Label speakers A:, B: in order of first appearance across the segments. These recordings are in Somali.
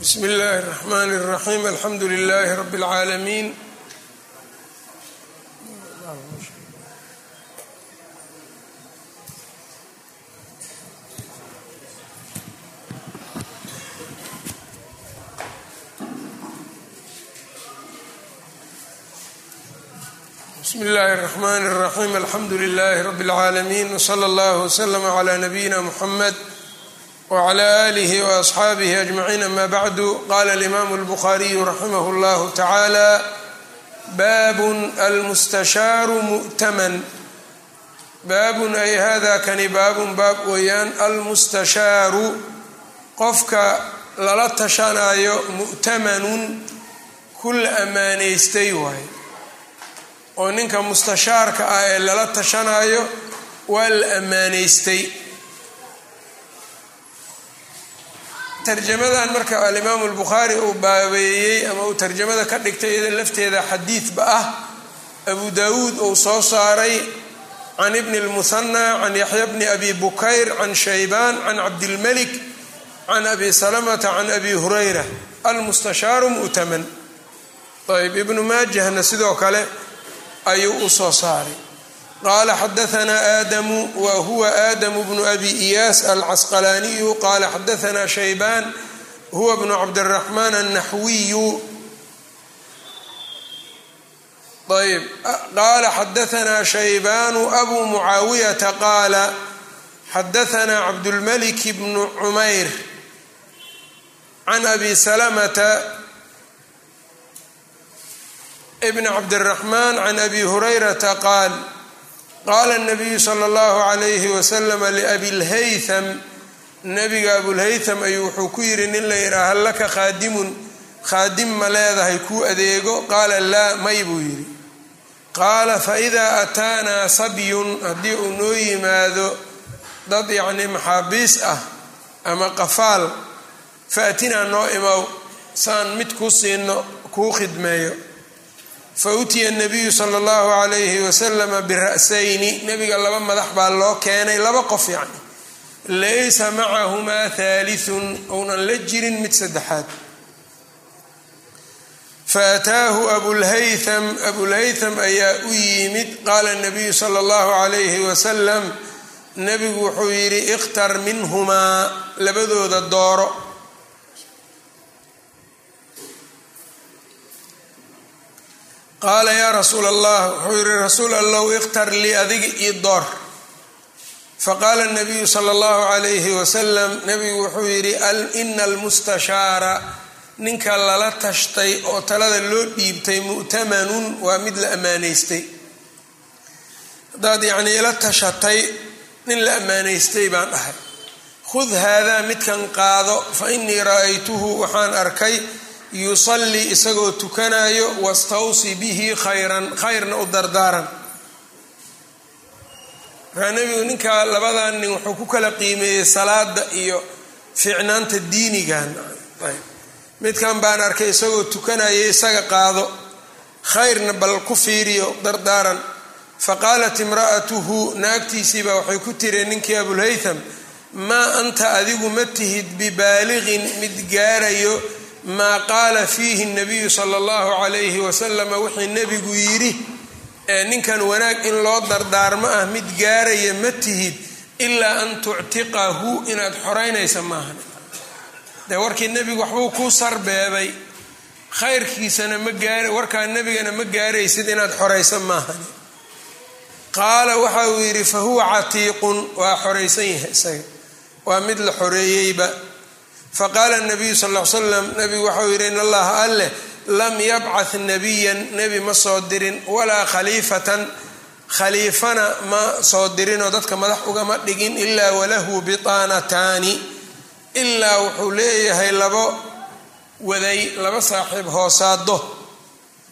A: bsmi اllahi الرحmn الرaxيm alxamdu لlh rb العaalamiin bsmi اllahi الرحmn الرaxيm alxamdu لlh rb العaalamiin wslى اllah وslm عlى nabiyina mxamed wclى alih وaصxaabih aجmaciin ama bacdu qala اlimaamu اlbukhariyu raximah اllah tacaalى baabun almustashaaru mu'taman baabun ay hada kani baabun baab weeyaan almustashaaru qofka lala tashanaayo mu'tamanun kula ammaanaystay waaye oo ninka mustashaarka ah ee lala tashanaayo waa la ammaanaystay tarjamadan marka alimaamu albukhaari uu baabeeyey ama uu tarjamada ka dhigtay iyada lafteeda xadiidba ah. Abu dawuud uu soo saaray can ibni lmuhanna can yaxya bni abi bukayr can shaybaan can cabdilmalik can abi salamata can abi hurayra. Almustashaaru mu'taman ayb ibnu maajahna sidoo kale ayuu u soo saaray qala xadaanaa aadamu wa huwa aadamu bnu abi iyaas alcasqalaaniyu qala xadaanaa shaybaan huwa bnu cabdiraxmaan annaxwiyu ayb qaala xadaanaa shaybaanu abu mucaawiyata qaala xadaanaa cabdulmalik bnu cumayr can abi salamata bn cabdiraxmaan can abi hurayrata qaal qaala nabiyu sala allahu calayhi wasalama liabilhaytham nabiga abulhaytham ayuu wuxuu ku yidhi nin la yidhaha hal laka khaadimun khaadim ma leedahay kuu adeego qaala laa may buu yidhi qaala faidaa ataanaa sabyun haddii uu noo yimaado dad yacni maxaabiis ah ama qafaal faatinaa noo imow saan mid kuu siino kuu khidmeeyo fa utiya nabiyu sala allahu calayhi wasalama bira'sayni. Nebiga laba madax baa loo keenay laba qof yacni. Laysa macahumaa haalisun ounan la jirin mid saddexaad. Faataahu abulhaytham abulhaytham ayaa u yimid qaala nabiyu sala allahu calayhi wasalam nebigu wuxuu yidhi ikhtar minhumaa labadooda dooro qaala yaa rasuul allah wuxuu yihi rasuul allow ikhtar lii adiga ii door. Faqaala nabiyu sala allahu calayhi wasalam nebigu wuxuu yidhi ina almustashaara ninka lala tashtay oo talada loo dhiibtay mu'tamanun waa mid la ammaanaystay. Haddaad yacnii ila tashatay nin la ammaanaystay baan dhahay. Khud haadaa midkan qaado fa inii ra'aytuhu waxaan arkay yusallii isagoo tukanayo wastawsi bihi khayran khayrna u dardaaran. Markaa nebigu ninkaa labadan nin wuxuu ku kala qiimeeyey salaada iyo ficnaanta diinigan. Midkan baan arkay isagoo tukanaya isaga qaado. Khayrna bal ku fiiriyo dardaaran. Faqaalat imra'atuhu naagtiisiibaa waxay ku tiri ninkii abulhaytham maa anta adigu ma tihid bibaaliqin mid gaarayo maa qaala fiihi nabiyu sala allahu calayhi wasalama wixii nebigu yidhi ee ninkan wanaag in loo dardaarmo ah mid gaaraya ma tihid ilaa an tuctiqahu inaad xoreynaysa maahan dee warkii nebigu waxbuu kuu sarbeebay. Khayrkiisana ma gaar warkaa nebigana ma gaaraysid inaad xoraysa maahan qaala waxa uu yidhi fa huwa catiiqun waa xoraysan yahay isaga waa mid la xoreeyeyba faqaala nabiyu sal l slam nabigu waxau yidhi in allaha alleh lam yabcath nabiyan nebi ma soo dirin walaa khaliifatan khaliifana ma soo dirinoo dadka madax ugama dhigin ilaa walahu bitaanataani. Ilaa wuxuu leeyahay labo waday laba saaxiib hoosaado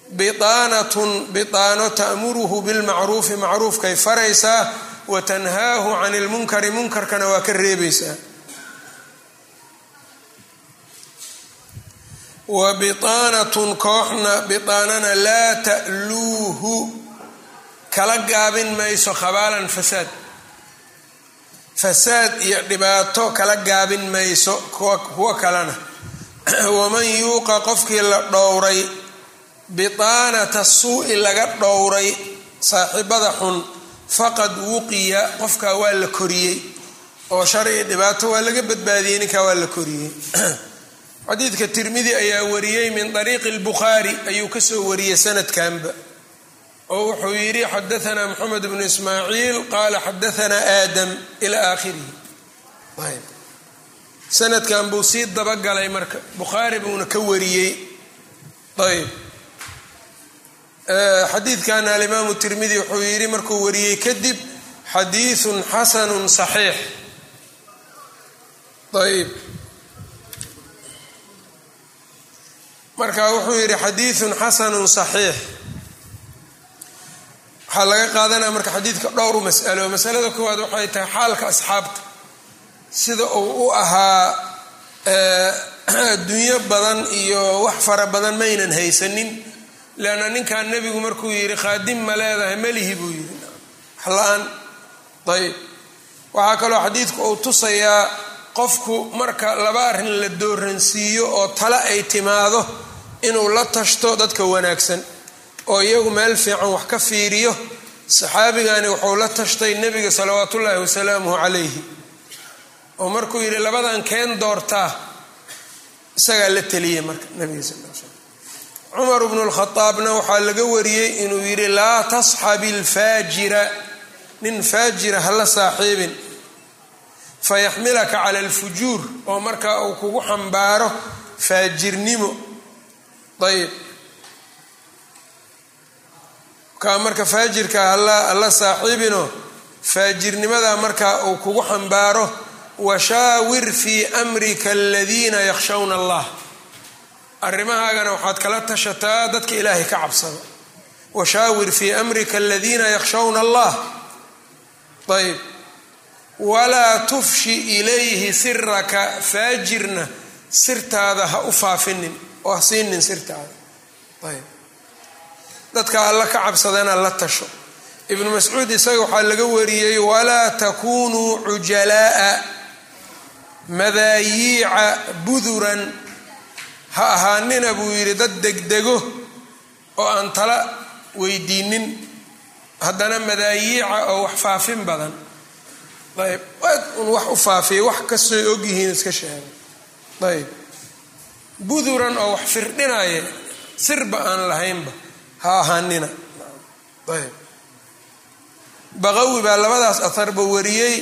A: bitaanatun bitaano ta'muruhu bilmacruufi macruufkay faraysaa wa tanhaahu can ilmunkari munkarkana waa ka reebaysaa wa bitaanatun kooxna bitaanana laa ta'luuhu. Kala gaabin mayso khabaalan fasaad. Fasaad iyo dhibaato kala gaabin mayso kuwa kalena. Waman yuuqa qofkii la dhowray bitaanata suu'i laga dhowray saaxiibada xun faqad wuqiya qofkaa waa la koriyey. Oo shari i dhibaato waa laga badbaadiyey ninkaa waa la koriyey xadiidka tirmidi ayaa wariyey min ariiqi اlbukhaari ayuu kasoo wariyey sanadkanba oo wuxuu yidhi xadaanaa moxamed bnu ismaaciil qaala xadaanaa aadam ila aakhirihi sanadkan buu sii dabagalay marka bukhaari buuna ka wariyey ayb xadiidkan alimaamu tirmidi wuxuu yidhi markuu wariyey kadib xadiiثun xasanu صaxiix ayb Marka wuxuu yidhi xadiiثun xasanu صaxiix waxaa laga qaadanaya marka xadiidka dhowr mas'alo. Masalada koowaad waxay tahay xaalka asxaabta. Sida uu u ahaa adduunyo badan iyo wax fara badan maynan haysanin leanna ninkan nebigu markuu yidhi khaadim ma leedahay melihi buu yidhi. Wax la'aan ayb waxaa kaloo xadiidku uu tusayaa qofku marka laba arrin la dooransiiyo oo tale ay timaado inuu la tashto dadka wanaagsan oo iyagu meel fiican wax ka fiiriyo saxaabigani wuxuu la tashtay nebiga salawaat ullaahi wasalaamuhu calayhi. Oo markuu yidhi labadan keen doortaa isagaa la teliyey marka nabiga sal cumar bnu lkhadaabna waxaa laga wariyey inuu yidhi laa tasxabi alfaajira nin faajira hala saaxiibin. Fayaxmilaka cala alfujuur oo markaa uu kugu xambaaro faajirnimo ayb kaa marka faajirka hala saaxiibino faajirnimada markaa uu kugu xambaaro washaawir fii amrika aladiina yakhshawna allah. Arrimahaagana waxaad kala tashataa dadka ilaahay ka cabsada. Washaawir fii amrika aladiina yakhshawna allah. Ayb walaa tufshi ilayhi siraka faajirna sirtaada ha u faafinin oo siinin sirtaada ayb. Dadka alla ka cabsadana la tasho. Ibnu mascuud isaga waxaa laga wariyey walaa takunuu cujalaa'a madaayiica buduran. Ha ahaanina buu yidhi dad degdego oo aan tala weydiinin haddana madaayiica oo wax faafin badan. Ayb. Aad un wax u faafiya wax kastooy ogyihiin iska sheega ayb buduran oo wax firdhinaya sirba aan lahaynba ha ahaanina. Baqawi baa labadaas aharba wariyey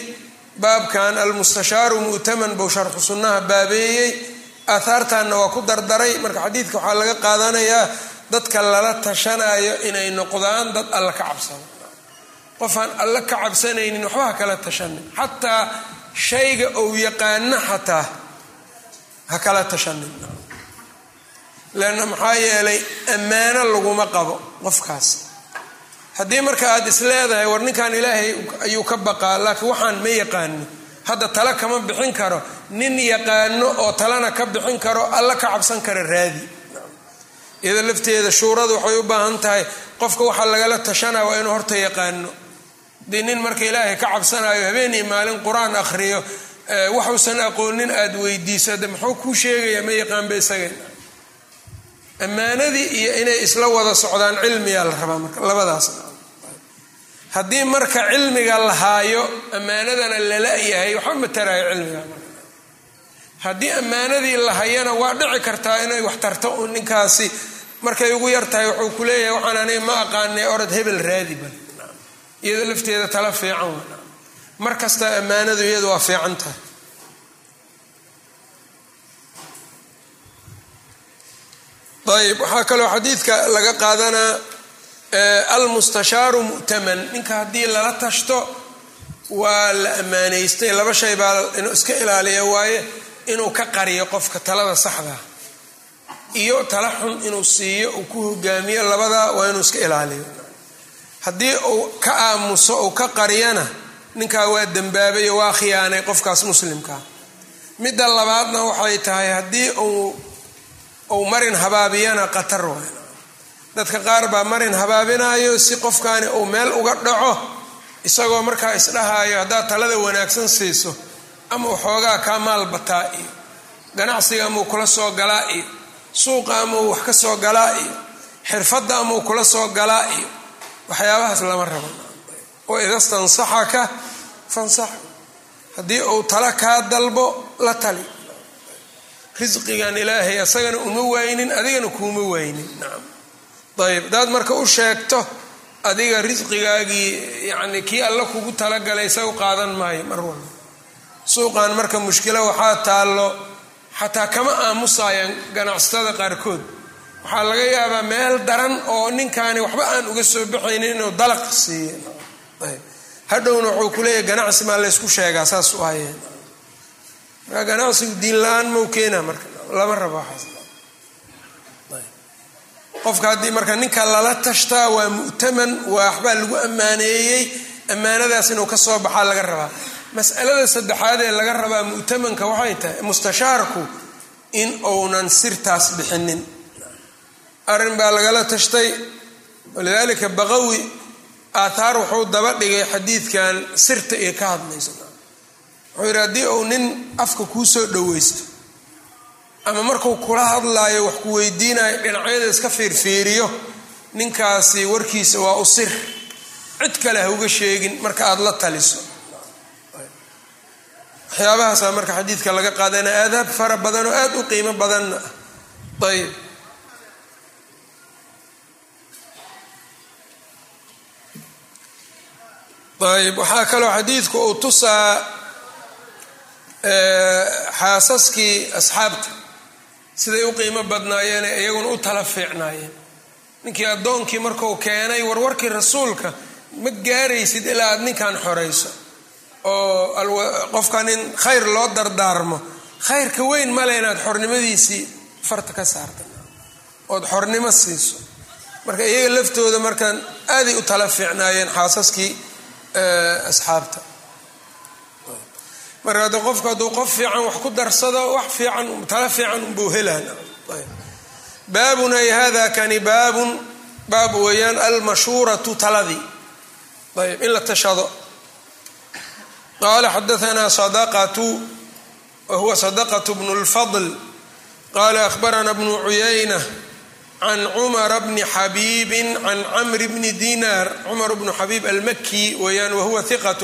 A: baabkan almustashaaru mu'taman buu sharxu sunnaha baabeeyey. Aahaartanna waa ku dardaray. Marka xadiidka waxaa laga qaadanayaa dadka lala tashanayo inay noqdaan dad alla ka cabsado qofaan alla ka cabsanaynin waxba ha kala tashanin xataa shayga ou yaqaano xataa ha kala tashanin leanna maxaa yeelay ammaano laguma qabo qofkaas. Haddii marka aad is leedahay war ninkan ilaahay ayuu ka baqaa laakiin waxaan ma yaqaani. Hadda tala kama bixin karo. Nin yaqaano oo talana ka bixin karo alla ka cabsan kara raadi. Iyada lafteeda shuuradu waxay u baahan tahay qofka waxaa lagala tashanaya waa inuu horta yaqaano. Hadii nin marka ilaahay ka cabsanayo habeen iyo maalin qur'aan akhriyo waxuusan aqoonin aada weydiiso. De muxuu kuu sheegaya ma yaqaanba isaga ammaanadii iyo inay isla wada socdaan cilmiyaa la rabaa marka labadaas. Haddii marka cilmiga la haayo ammaanadana lala yahay waxba mataraayo cilmiga haddii ammaanadii la hayana waa dhici kartaa inay wax tarto u ninkaasi markay ugu yar tahay wuxuu ku leeyahay waxaan aniga ma aqaanay orod hebel raadi bal. Iyado lafteeda tala fiican wa mar kasta ammaanadu iyadu waa fiican tahay ayb waxaa kaloo xadiidka laga qaadanaa almustashaaru mu'taman. Ninka haddii lala tashto waa la ammaanaystay. Laba shay baa inuu iska ilaaliya waaye inuu ka qariyo qofka talada saxda iyo tala xun inuu siiyo uu ku hogaamiyo labadaa waa inuu iska ilaaliyo. Haddii uu ka aamuso uu ka qariyana ninkaa waa dembaabayo waa khiyaanay qofkaas muslimkaa midda labaadna waxay tahay haddii uu uu marin habaabiyana qatar waay. Dadka qaar baa marin habaabinayo si qofkaani uu meel uga dhaco isagoo markaa isdhahaayo haddaad talada wanaagsan siiso ama waxoogaa kaa maal bataa iyo ganacsiga amuu kula soo galaa iyo suuqa amuu wax ka soo galaa iyo xirfadda amuu kula soo galaa iyo waxyaabahaas lama rabo. Oo idastansaxaka fansax haddii uu tala kaa dalbo la tali risqigan ilaahay asagana uma waynin adigana kuuma waynin. Nacam ayb hadaad marka u sheegto adiga risqigaagii yani kii alla kugu talagalay isaga qaadan maayo mar walba. Suuqan marka mushkilo waxaa taallo xataa kama aamusayaan ganacsatada qaarkood. Waxaa laga yaabaa meel daran oo ninkaani waxba aan uga soo baxaynin inuu dalaq siiye hadhowna wuxuu kuleeyahy ganacsi maa laysku sheegaa saas u hayeen marka ganacsigu diin la'aan mau keena marka lama rabo qofka haddii marka ninka lala tashtaa waa mu'taman waa waxbaa lagu ammaaneeyey ammaanadaas inuu ka soo baxaa laga rabaa. Mas'alada saddexaad ee laga rabaa mu'tamanka waxay tahay mustashaarku in uunan sirtaas bixinin. Arrin baa lagala tashtay walidaalika baqawi aathaar wuxuu daba dhigay xadiidkan sirta iyo ka hadlayso wuxuu yidhi haddii uu nin afka kuu soo dhoweysto ama markuu kula hadlaayo wax ku weydiinayo dhinacyada iska fiirfiiriyo ninkaasi warkiisa waa u sir. Cid kale ha uga sheegin marka aada la taliso. Waxyaabahaasaa marka xadiidka laga qaadana aadaab fara badan oo aada u qiimo badanna. Ah ayb ayb waxaa kaloo xadiidku uu tusaa xaasaskii asxaabta siday u qiimo badnaayeene iyaguna u tala fiicnaayeen. Ninkii addoonkii marku keenay warwarkii rasuulka ma gaaraysid ilaa aad ninkan xorayso? Oo qofka nin khayr loo dardaarmo. Khayrka weyn male inaad xornimadiisii farta ka saarta ood xornimo siiso. Marka iyaga laftooda markaan aaday u tala fiicnaayeen xaasaskii asxaabta marka hadda qofku hadduu qof fiican wax ku darsado wax fiican tala fiican unbuu helaan baabun ay hada kani baabun baab weeyaan almashhuuratu taladii ayb in la tashado. Qala xadaanaa sadaqatu wahuwa sadaqatu bnu lfadl qala ahbarana bnu cuyayna can cumara bni xabiibin can camri bni dinar cumar bnu xabiib almaki weeyaan wahuwa hiqat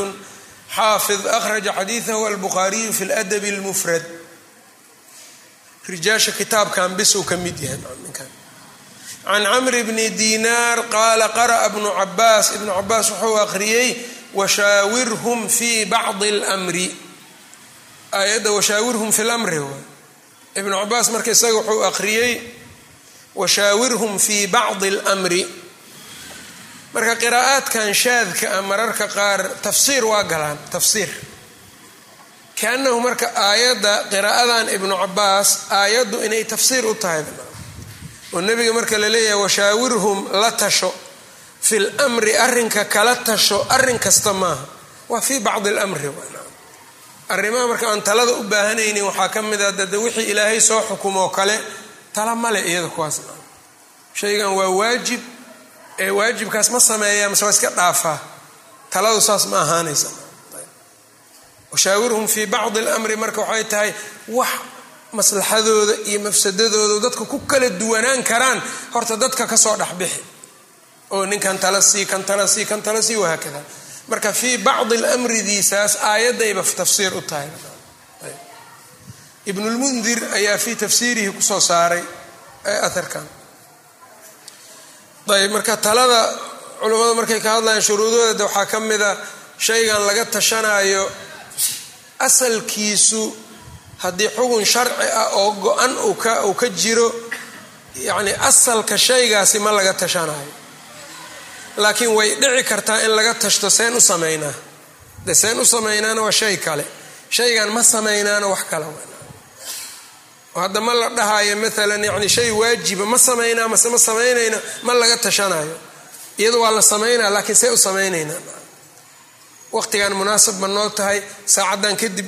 A: xaafid akhraja xadiidahu albukhaariyu fi ladabi lmufrad rijaasha kitaabkan bis uu ka mid yahay can camri bni dinar qaala qara'a bnu cabaas ibnu cabaas wuxuu akhriyey washaawirhum fi bacdi lmri aayadda washaawirhum fi waay ibnu cabaas marka isaga wuxuu akhriyey washaawirhum fi bacdi lmri marka qiraa'aadkan shaadka ah mararka qaar tafsiir waa galaan tafsiir. Kaanahu marka aayadda qiraa'adan ibnu cabaas aayaddu inay tafsiir u tahay. Oo nebiga marka la leeyahay washaawirhum la tasho fi lmri arrinka kala tasho arrin kasta maaha. Waa fii bacdi lmri arrimaha marka aan talada u baahanaynin waxaa ka mid a dade wixii ilaahay soo xukumoo kale tala male iyada kuwaas. Shaygan waa waajib waajibkaas ma sameeyaa mase waa iska dhaafaa taladu saas ma ahaanaysa washaawirhum fii bacdi lmri marka waxay tahay wax maslaxadooda iyo mafsadadooda dadka ku kala duwanaan karaan. Horta dadka ka soo dhexbixi oo ninkan tala sii kan tala sii kan tala sii wahaakada marka fii bacdi lmridiisaas aayadayba tafsiir u tahay. Ibnulmundir ayaa fii tafsiirihi ku soo saaray aharkan ayb marka talada culummada markay ka hadlayaan shuruudooda waxaa ka mida shaygan laga tashanaayo asalkiisu haddii xugun sharci ah oo go-an uu ka jiro yacni asalka shaygaasi ma laga tashanayo laakiin way dhici kartaa in laga tashto seen u samaynaa de seen u samaynaana waa shay kale. Shaygan ma samaynaana wax kale hadda ma la dhahayo maalan yani shay waajiba ma samaynaa mase ma samaynayna ma laga tashanayo iyadu waa la samaynaa laakiin see u samaynaynaa. Waqtigan munaasab ma noo tahay saacaddan kadib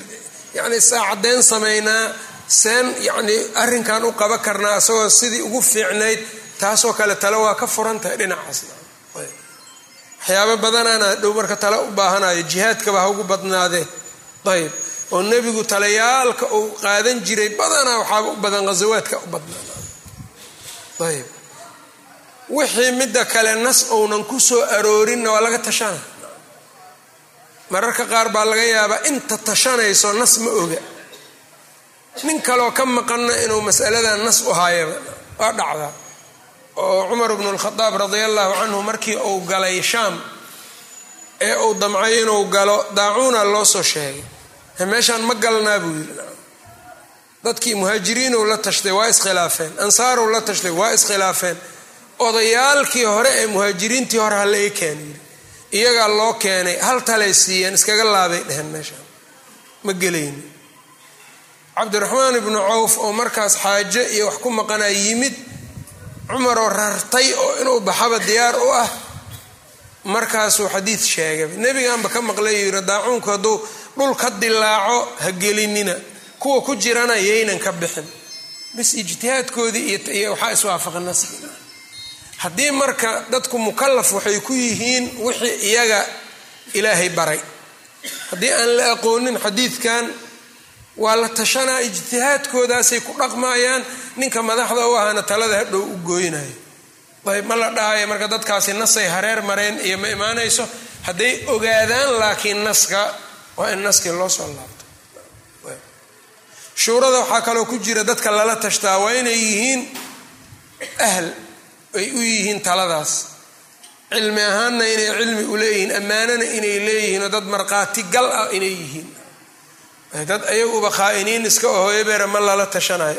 A: yani saacadeen samaynaa seen yani arrinkan u qaba karnaa isagoo sidii ugu fiicnayd taasoo kale tale waa ka furan tahay dhinacaasna. Waxyaabo badanaana dhow marka tale u baahanayo jihaadkaba ha ugu badnaadee. Ayb oo nebigu talayaalka uu qaadan jiray badanaa waxaaba u badan ghasawaadka u badnaa. Ayb wixii midda kale nas ounan ku soo aroorinna waa laga tashana. Mararka qaar baa laga yaabaa inta tashanayso nas ma oga. Nin kaloo ka maqanna inuu masaladan nas u haayaba waa dhacdaa. Oo cumar bnu lkhadaab radia allahu canhu markii uu galay shaam ee uu damcay inuu galo daacuuna loo soo sheegay meeshaan ma galnaa buu yidhi. Dadkii muhaajiriinow la tashtay waa iskhilaafeen. Ansaarow la tashtay waa iskhilaafeen. Odayaalkii hore ee muhaajiriintii hore hala ii keena yidhi. Iyagaa loo keenay hal talay siiyeen iskaga laabay dheheen meeshaan. Ma gelayni cabdiraxmaan ibnu cawf oo markaas xaaje iyo wax ku maqanaa yimid cumaroo rartay oo inuu baxaba diyaar u ah markaasuu xadiid sheegay. Nebigaanba ka maqlay yiri daacuunku hadduu dhul ka dilaaco ha gelinina. Kuwa ku jirana yaynan ka bixin. Bis ijtihaadkoodii iyo waxaa iswaafaqa nasriga haddii marka dadku mukalaf waxay ku yihiin wixii iyaga ilaahay baray. Haddii aan la aqoonin xadiidkan waa la tashanaa ijtihaadkoodaasay ku dhaqmayaan ninka madaxda u ahana talada hadhow u gooynayo. Ayb ma la dhahayo marka dadkaasi nasay hareer mareen iyo ma imaanayso. Hadday ogaadaan laakiin naska waa in naskii loo soo laabto shuurada waxaa kaloo ku jira dadka lala tashtaa waa inay yihiin ahl ay u yihiin taladaas. Cilmi ahaanna inay cilmi u leeyihiin ammaanana inay leeyihiin oo dad markhaati gal ah inay yihiin. Dad ayaguba khaa'iniin iska ebeera ma lala tashanayo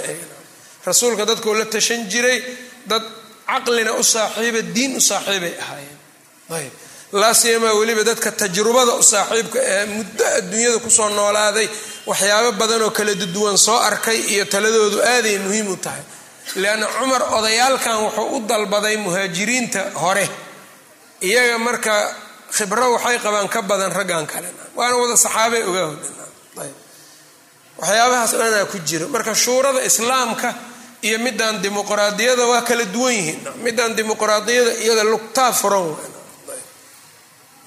A: rasuulka dadkuu la tashan jiray dad caqlina u saaxiiba diin u saaxiibay ahaayeen. Ayb laasiyamaa weliba dadka tajrubada u saaxiibka ee muddo adduunyada ku soo noolaaday waxyaabo badan oo kala duwan soo arkay iyo taladoodu aaday muhiim u tahay. Leanna cumar odayaalkan wuxuu u dalbaday muhaajiriinta hore. Iyaga marka khibro waxay qabaan ka badan raggan kale. Waana wada saxaabay ogaa waxyaabahaas dhanaa ku jira. Marka shuurada islaamka iyo midaan dimuqraadiyada waa kala duwan yihiin. Midaan dimuqraadiyada iyada lugtaa furan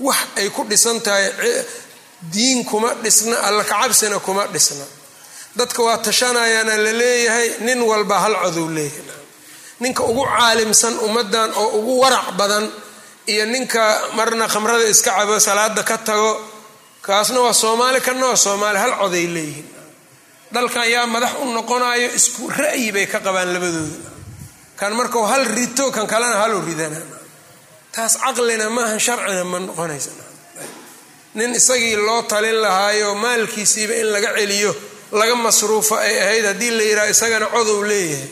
A: wax ay ku dhisan tahay diin kuma dhisna alla kacabsina kuma dhisna. Dadka waa tashanayaana la leeyahay nin walba hal codow leeyahay ninka ugu caalimsan ummadan oo ugu warac badan iyo ninka marna khamrada iska cabo salaada ka tago kaasna waa soomaali kana waa soomaali hal coday leeyihiin dalkan yaa madax u noqonayo isku ra'yi bay ka qabaan labadooda kan markau hal rito kan kalena halu ridana taas caqlina maahan sharcina ma noqonaysa nin isagii loo talin lahaayo maalkiisiiba in laga celiyo laga masruufo ay ahayd haddii la yidhaha isagana codow leeyahay.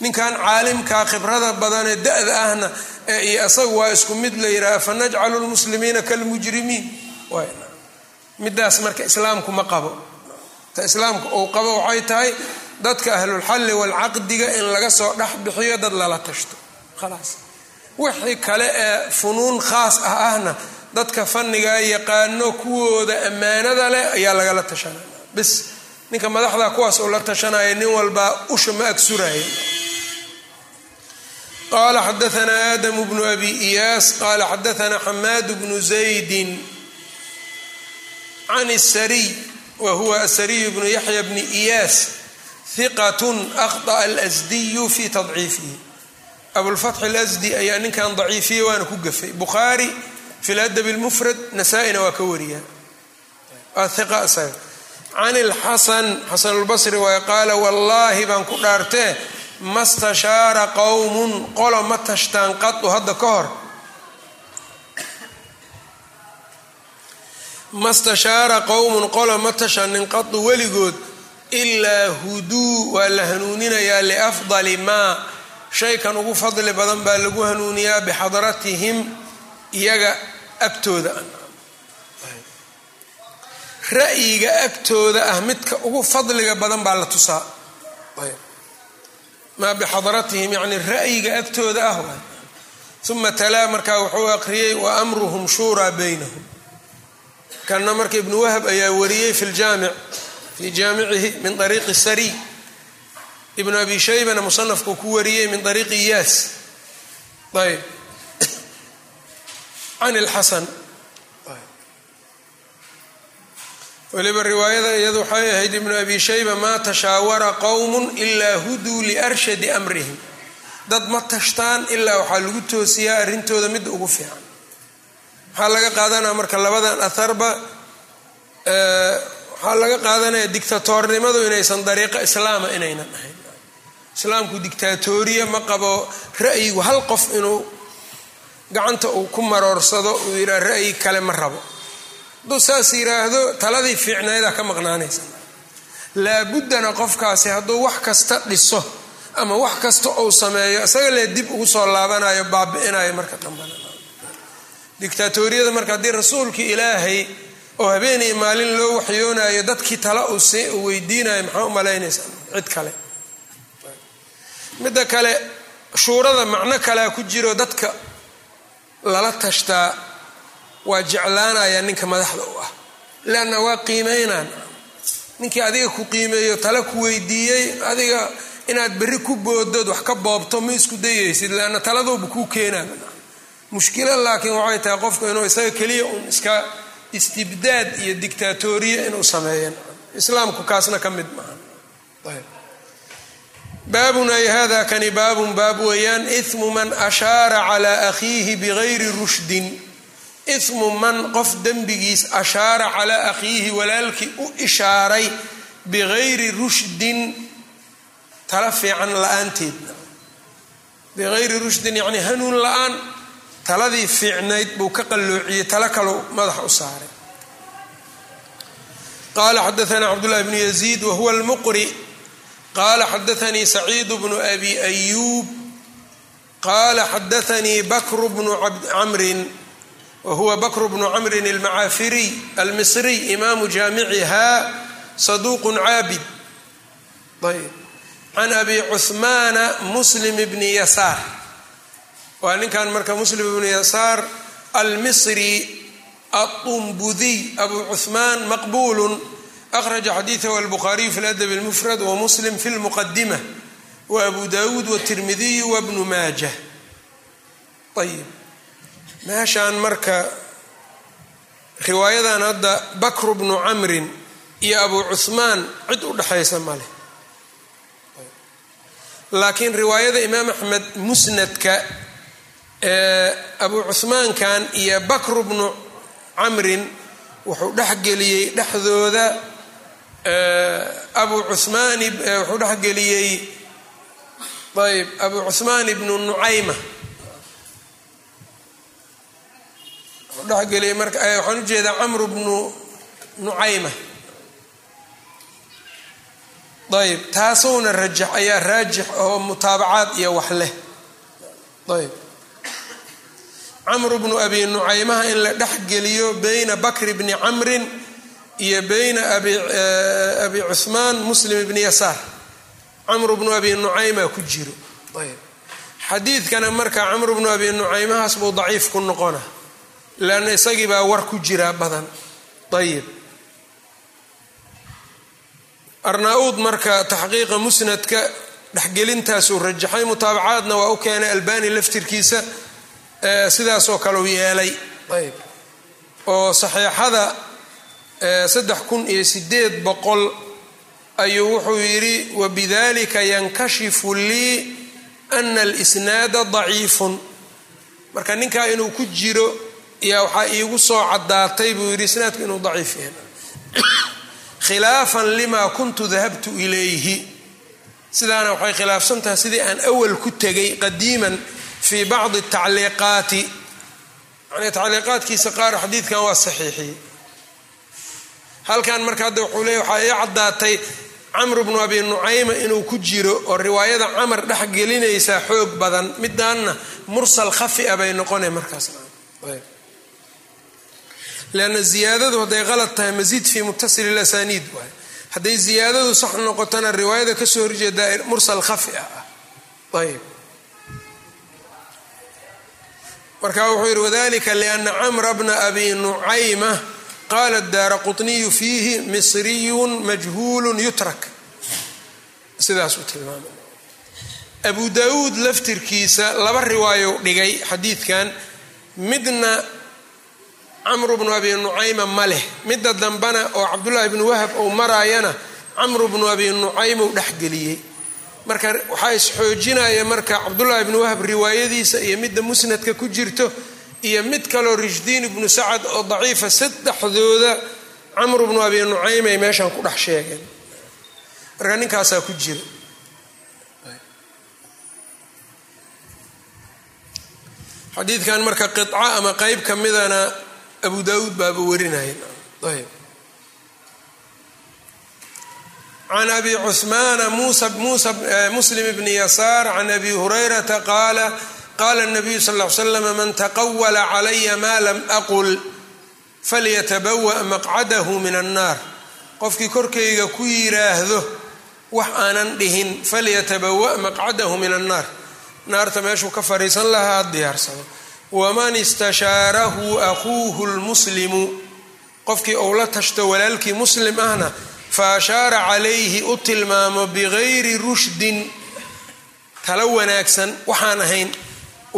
A: Ninkan caalimkaa khibrada badanee da-da ahna iyo isagu waa isku mid la yidhaha fa najcalu lmuslimiina kalmujrimiin. Midaas marka islaamku ma qabo. Ta islaamku uu qabo waxay tahay dadka ahlulxalli walcaqdiga in laga soo dhex bixiyo dad lala tashto. Khalaas wixii kale ee funuun khaas ah ahna dadka fannigaa yaqaano kuwooda ammaanada leh ayaa lagala tashanaya. Bis ninka madaxda kuwaas uu la tashanaya nin walbaa usha ma agsuraya qala xadaanaa aadamu bnu abi iyaas qala xadaanaa xamaad bnu zaydin can sariy wa huwa asariy bnu yaxya bni iyaas hiqat akhطأ alsdiyu fi tadciifihi abulfatx alasdi ayaa ninkan daciifiyey waana ku gafay. Bukhaari fi ladab اlmufrad nasaa-ina waa ka wariya waa iqa isaga can ilxasan xasan اlbasri waay qaala wallaahi baan ku dhaartee ma stashaara qowmun qolo ma tashtaan qadu hadda ka hor. Ma stashaara qowmun qolo ma tashanin qadu weligood ilaa huduu waa la hanuuninayaa liafdali maa shaykan ugu fadli badan baa lagu hanuuniyaa bixadratihim iyaga agtooda. Ra'yiga agtooda ah midka ugu fadliga badan baa la tusaa. Maa bixadratihim yani ra'yiga agtooda ah waay. Uma talaa markaa wuxuu aqriyey wa amruhum shuuraa baynahum. Kana marka ibnu wahab ayaa wariyey fi ljaamic fii jaamicihi min ariiqi sariy ibnu abi shaybana musanafku ku wariyey min ariiqi iyaas ayb. Can lxasan weliba riwaayada iyadu waxay ahayd ibnu abi shayba maa tashaawara qowmun ilaa huduu liarshadi amrihim. Dad ma tashtaan ilaa waxaa lagu toosiyaa arrintooda midda ugu fiican. Waxaa laga qaadanaya marka labadan aharba waxaa laga qaadanaya dictatoornimadu inaysan dariiqo islaama inaynan ahayn islaamku dictatoriya ma qabo ra'yigu hal qof inuu gacanta uu ku maroorsado uu yidhaha ra'yi kale ma rabo. Hadduu saas yidhaahdo taladii fiicnaydaa ka maqnaanaysa. Laabuddana qofkaasi hadduu wax kasta dhiso ama wax kasta uu sameeyo isaga lee dib ugu soo laabanayo baabi'inayo marka dambana dictatoriyada marka haddii rasuulkii ilaahay oo habeenay maalin loo waxyoonayo dadkii tala uu weydiinayo maxaa u malaynaysaa cid kale midda kale shuurada macno kalea ku jiro dadka lala tashtaa waa jeclaanaya ninka madaxda u ah. Leanna waa qiimeynaan. Ninkii adiga ku qiimeeyo tala ku weydiiyey adiga inaad berri ku boodood wax ka boobto ma isku dayaysid. Leanna taladuuba kuu keenaa mushkila laakiin waxay tahay qofku inuu isaga keliya un iska istibdaad iyo dictatoriya inuu sameeyan islaamku kaasna ka mid maaha baabun ay hada kani baabun baab weeyaan imu man ashaara calaa akhiihi bigayri rushdin. Imu man qof dembigiis ashaara calaa akhiihi walaalkii u ishaaray bigayri rushdin tala fiican la'aanteed. Bigayri rushdin yacni hanuun la'aan taladii fiicnayd buu ka qalloociyey tala kalou madaxa u saaray. Qala xadaana cabdullahi bnu yaziid wahuwa lmuqri qala xadaanii saciid bnu abi ayuub qala xadaanii bakru bnu camrin wahuwa bakru bnu camrin almacaafiriy almisriy imaamu jaamiciha saduuqu caabid ayb can abi cuhmaana muslim bni yasaar waa ninkan marka muslim ibnu yasaar almisri aطumbudiy abu cuhmaan maqbulu akhraja xadiidahu albukhaariyu fi ladab اlmufrad wamuslim fi lmuqadima waabu dawuud wاtirmidiyu wabnu maajah ayib meeshaan marka riwaayadan hadda bakru bnu camrin iyo abu cuhmaan cid u dhexaysa male laakiin riwaayada imaam axmed musnadka abu cuhmaankan iyo bakru bnu camrin wuxuu dhexgeliyey dhexdooda abu cumaan wuxuu dhexgeliyey ayb abu cuhmaan ibnu nucayma wuxuu dhexgeliyey marka waxaan u jeedaa camru bnu nucayma ayb taasuna rajax ayaa raajix oo mutaabacaad iyo wax leh. Ayb camru bnu abi nucaymaha in la dhexgeliyo bayna bakri bni camrin iyo bayna abi cuhmaan muslim ibni yasaar camru bnu abi nucayma ku jiro. Ayb. Xadiidkana marka camru bnu abi nucaymahaas buu daciif ku noqona. Leanna isagii baa war ku jiraa badan. Ayib arnaa-uud marka taxqiiqa musnadka dhexgelintaasuu rajaxay mutaabacaadna waa u keenay albani laftirkiisa sidaasoo kale u yeelay. Ayb. Oo saxiixada saddex kun iyo sideed boqol ayuu wuxuu yidhi wabidalika yankashifu lii ana alisnaada daciifun. Marka ninkaa inuu ku jiro yaa waxaa iigu soo caddaatay buu yidhi isnaadku inuu daciif yahay. Khilaafan limaa kuntu dahabtu ilayhi. Sidaana waxay khilaafsan tahay sidii aan awal ku tegay qadiiman fi bacdi tacliiqaati. Yani tacliiqaadkiisa qaar xadiidkan waa saxiixiyey halkan marka hadda wuxuu leey waxaa ii caddaatay camr bnu abi nucayma inuu ku jiro oo riwaayada camar dhex gelinaysaa xoog badan. Midaanna mursal khafi a bay noqona markaas. Leanna ziyaadadu hadday qalad tahay masiid fi muttasil lasaniid waay hadday ziyaadadu sax noqotona riwaayada ka soo horjeedaa mursal khafi ah. Ah ayb. Marka wuxuu yidhi wadalika liana camra bna abi nucayma qaala daara quطniyu fiihi misriyun majhuulu yutrak sidaasuu tilmaamay abu daawuud laftirkiisa laba riwaayo dhigay xadiidkan midna camru bnu abi nucayma ma leh midda dambana oo cabdullaahi bnu wahab ou maraayana camru bnu abi nucaym uu dhexgeliyey marka waxaa isxoojinaya marka cabdullaahi bnu wahab riwaayadiisa iyo midda musnadka ku jirto iyo mid kaloo rishdiin ibnu sacad oo daciifa saddexdooda camru bnu abi nucaym ay meeshan ku dhex sheegeen. Marka ninkaasaa ku jira. Xadiidkan marka qica ama qeyb ka midana abu daawuud baaba warinaya ayb. Can abi cuhmaana muslim bni yasaar can abi hurayrata qaala qaala nabiyu sal l slam man taqawala calaya ma lam aqul falyatabawa maqcadahu min annaar qofkii korkayga ku yiraahdo wax aanan dhihin falyatabawa maqcadahu min annaar naarta meeshuu ka fariisan lahaa diyaarsado waman istashaarahu akuuhu lmuslimu qofkii ou la tashto walaalkii muslim ahna fa ashaara calayhi u tilmaamo bigayri rushdin tala wanaagsan waxaan ahayn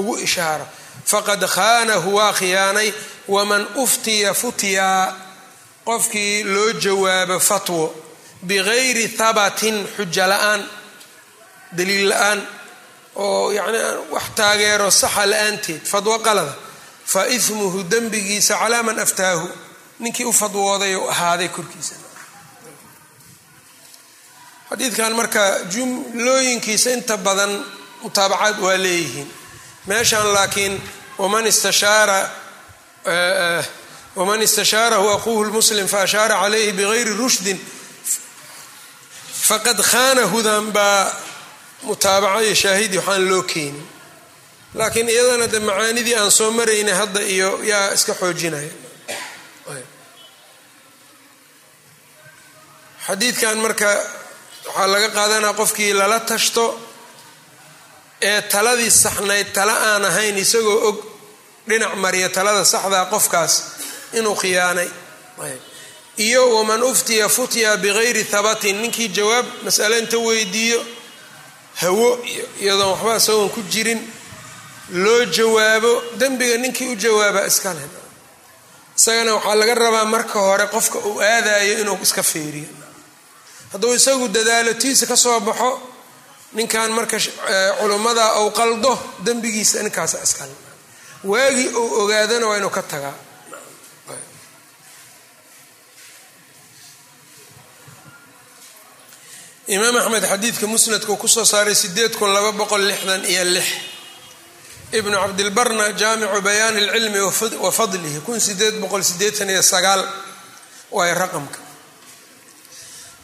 A: ugu ishaaro. Faqad khaanahu waa khiyaanay waman uftiya futyaa qofkii loo jawaabo fatwo bigayri habatin xujo la'aan daliil la'aan oo yacni wax taageero saxa la'aanteed fadwo qalada fa ismuhu dembigiisa calaa man aftaahu. Ninkii u fadwooday oo ahaaday korkiisa. Xadiidkan marka jumlooyinkiisa inta badan mutaabacaad waa leeyihiin meeshan laakiin waman istashaara waman istashaarahu aquuhu lmuslim faashaara calayhi bigayri rushdin faqad khaanahudan baa mutaabaca iyo shaahidi waxaan loo keenin laakiin iyadana de macaanidii aan soo maraynay hadda iyo yaa iska xoojinaya. Xadiidkan marka waxaa laga qaadanaa qofkii lala tashto ee taladii saxnayd tala aan ahayn isagoo og dhinac mariya talada saxdaa qofkaas inuu khiyaanay. Iyo waman uftiya futya bigayri habatin ninkii jawaab masale inta weydiiyo hawo iyadoon waxba isagoon ku jirin loo jawaabo dembiga ninkii u jawaaba iska leh. Isagana waxaa laga rabaa marka hore qofka uu aadayo inuu iska feeriyo hadduu isagu dadaalotiisa ka soo baxo ninkan marka culummada ou qaldo dembigiisa ninkaasa iskale waagii uu ogaadana waa inuu ka tagaa. Imaam axmed xadiidka musnadka uu ku soo saaray sideed kun laba boqol lixdan iyo lix. Ibnu cabdilbarna jaamicu bayaani alcilmi wa fadlihi kun sideed boqol sideetan iyo sagaal waay raqamka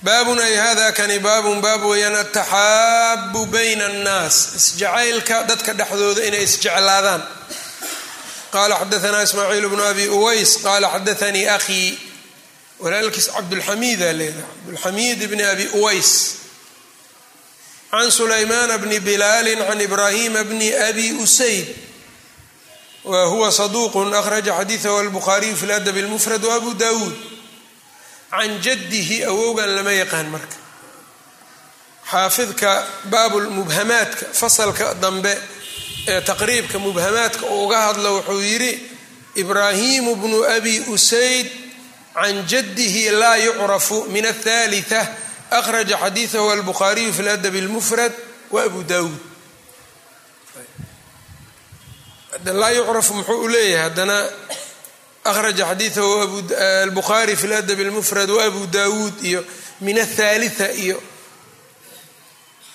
A: baabun ay hada kani baabun baab weeyaan ataxaabu bayna annaas. Isjacaylka dadka dhexdooda inay isjeclaadaan. Qala xadaana ismaaciil bnu abi uways qala xadaanii akhii walaalkiis cabdulxamiida leedahay cabdulxamiid bni abi uways. Can sulaymaana bni bilaali can ibraahima bni abi usayd. Wa huwa saduuq akhraja xadiidahu albukhaariyu fi ladab lmufrad waabu dawuud can jaddihi awowgan lama yaqaan marka. Xaafidka baabulmubhamaadka fasalka dambe ee taqriibka mubhamaadka uu uga hadlo wuxuu yidhi ibraahimu bnu abi usayd can jaddihi laa yucrafu min athalitha akhraja xadiidahu albukhaariyu fi ladab lmufrad wa abu dawuud laa yucrafu muxuu u leeyahay haddana akhraja xadiidahu albukhaari fi ladab lmufrad wa abu dawuud iyo min athalitha iyo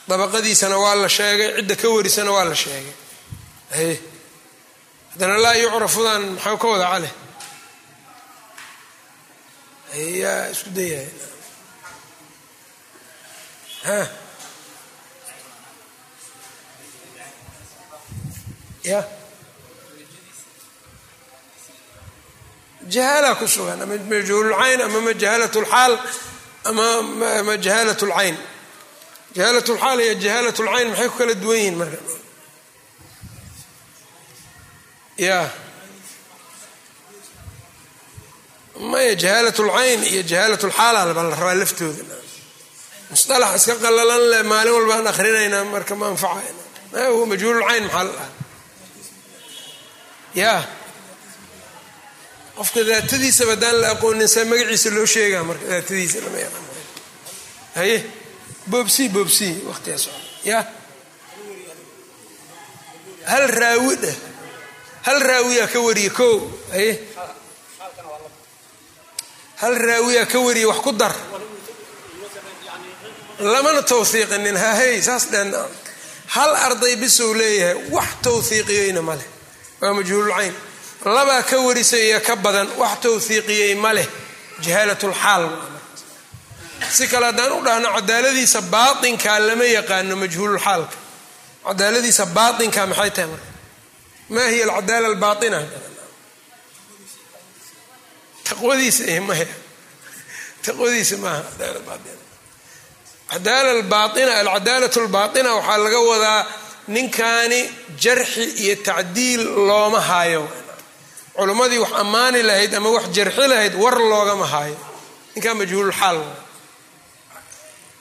A: dabaqadiisana waa la sheegay cidda ka warisana waa la sheegay haddana laa yucrafudan maxaa ka wada cale yaa isku dayahay ha ya jahaala ku sugan ama majhuululcayn ama majahalat lxaal ama majahalat lcayn jahalat lxaal iyo jahalat lcayn maxay ku kala duwan yihiin marka? Ya maya jahaalat lcayn iyo jahaalat lxaala baa la rabaa laftooda. Musalax iska qalalan le maalin walbaan akrinaynaa marka ma anfacayna. Ma huwa majhuululcayn maxaa la dhaha ya qofka daatadiisaba haddaan la aqoonin see magaciisa loo sheegaa marka daatadiisa lama yaqaan. Haye? Boobsi boobsi waqtigaas ya? Hal raawi dheh hal raawiyaa ka wariye ko haye? Hal raawiyaa ka wariye wax ku dar? Lamana tawhiiqinin hahey saas dhen hal arday bisou leeyahay wax tawhiiqiyeyna ma leh. Waa majhuululcayn labaa ka warisay iyo ka badan wax tawhiiqiyey ma leh. Jahaalatulxaal si kale haddaan u dhahno cadaaladiisa baatinkaa lama yaqaano majhuululxaalka cadaaladiisa baatinka maxay tahay marka? Maa hiya alcadaala albaaina taqwadiisa taqwadiisa maaha cadaala baaina alcadaalat albaaina waxaa laga wadaa ninkaani jarxi iyo tacdiil looma haayo culimmadii wax ammaani lahayd ama wax jarxi lahayd war loogama haayo. Ninkaa majhuululxaal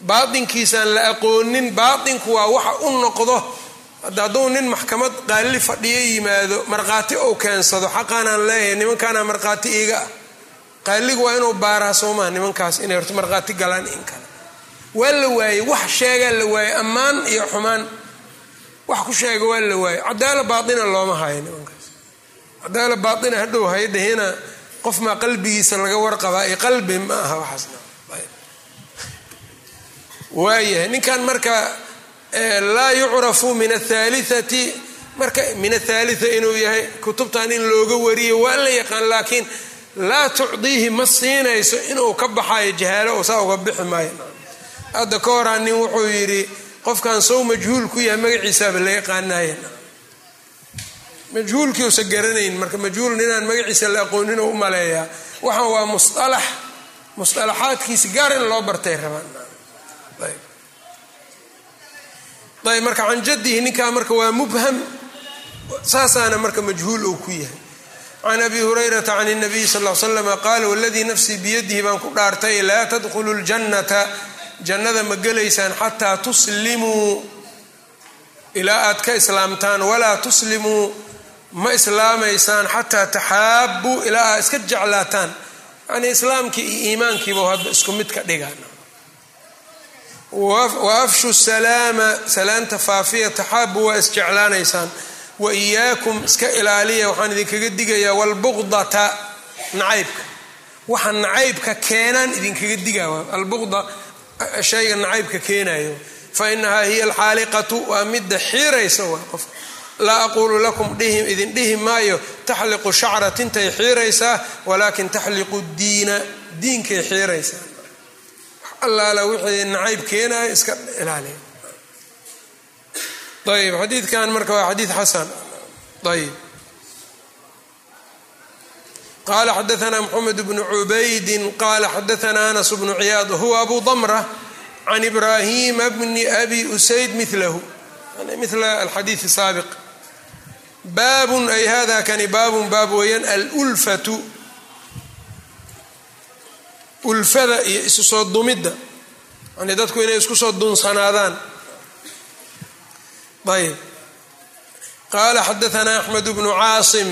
A: baatinkiisaan la aqoonin baatinku waa waxa u noqdo hadduu nin maxkamad qaalli fadhiyo yimaado markhaati ou keensado xaqaanaan leeyahay nimankaana markhaati iiga ah. Qaaligu waa inuu baaraa soomaa nimankaas inay horto markhaati galaan in kale. Waa la waayey wax sheegaa la waayey ammaan iyo xumaan. Wax ku sheega waa la waayey. Cadaala baaina looma hayo nimankaas cadaala baaina hadhow haydhahina qof maa qalbigiisa laga warqabaa iyo qalbi ma aha waxaasna waayahay ninkan marka laa yucrafu min athaliati marka min athaalitha inuu yahay kutubtan in looga wariyo waa la yaqaan laakiin laa tucdiihi ma siinayso inuu ka baxayo jahaalo saa uga bixi maayo. Hadda ka horaa nin wuxuu yidhi qofkan sow majhuul ku yahay magaciisaaba la yaqaanaya majhuulkii usa garanayn marka majhuul ninaan magaciisa la aqoonin u maleeyaa. Waxaan waa musalax musalaxaadkiisi gaar in loo bartay rabaan. Ayb. Marka can jadihi ninkaa marka waa mubham saasaana marka majhuul uu ku yahay. Can abi hurayrata can اnabiy sal l slama qaala waladii nafsii biyadihi baan ku dhaartay laa tadkhulu ljannata. Jannada ma gelaysaan xataa tuslimuu ilaa aad ka islaamtaan walaa tuslimuu ma islaamaysaan xataa taxaabuu ilaa aad iska jeclaataan. Yani islaamkii iyo iimaankiiba hadda isku mid ka dhigaan wa afshu salaama salaanta faafiya taxaabu waa isjeclaanaysaan. Wa iyaakum iska ilaaliya waxaan idinkaga digayaa walbuqdata nacaybka. Waxa nacaybka keenaan idinkaga digaa albuqda shayga nacaybka keenayo fa inahaa hiya alxaaliqatu waa midda xiiraysa waa qof laa aquulu lakum idin dhihi maayo taxliqu shacra tintay xiiraysaa walaakin taxliqu diina diinkay xiiraysaa. Allaala wixii nacayb keenayo iska ilaaliya. Ayb xadiidkan marka waa xadiid xasan ayb qala xadaana mxamed bnu cubaydin qala xadaana anas bnu ciyaad huwa abu damra can ibrahima bni abi usayd milahu mila alxadiid saabiq baabun ay hada kani baabun baab weeyaan alulfatu. Ulfada iyo isu soo dumidda. Yani dadku inay isku soo dunsanaadaan. Ayb qala xadaana axmed bnu caasim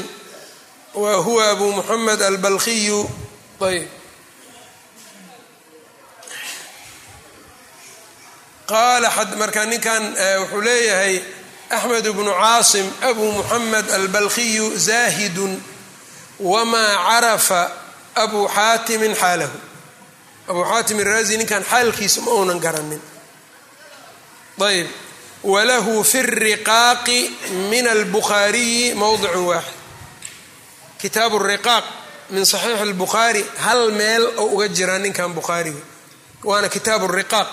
A: wa huwa abu muxamed albalkiyu ayb qaala marka ninkan wuxuu leeyahay axmed bnu caasim abu muxamed albalkiyu zaahidun wamaa carafa abu xaatimin xaalahu abu xaatim iraazi ninkan xaalkiisa ma uunan garanin ayb walahu fi riqaaqi min albukhaariyi mowdicun waaxid kitaabu riqaaq min saxiixi albukhaari hal meel oo uga jiraa ninkan bukhaariga waana kitaabu riqaaq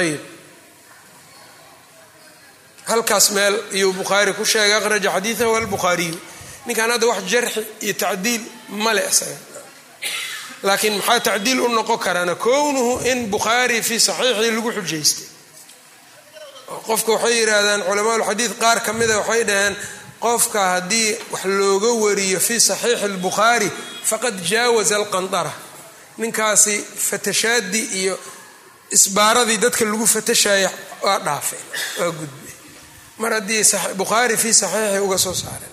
A: ayb halkaas meel iyuu bukhaari ku sheegay akhraja xadiidahu albukhaariyu ninkan hadda wax jarxi iyo tacdiil male isaga. Laakiin maxaa tacdiil u noqon karaana kownuhu in bukhaari fii saxiixii lagu xujaystay. Qofka waxay yidhaahdaan culamaaulxadiid qaar ka mida waxay dhaheen qofka haddii wax looga wariyo fii saxiixi albukhaari faqad jaawaza alqandara. Ninkaasi fatashaadii iyo isbaaradii dadka lagu fatashaya waa dhaafay waa gudbay mar haddii bukhaari fi saxiixi uga soo saaren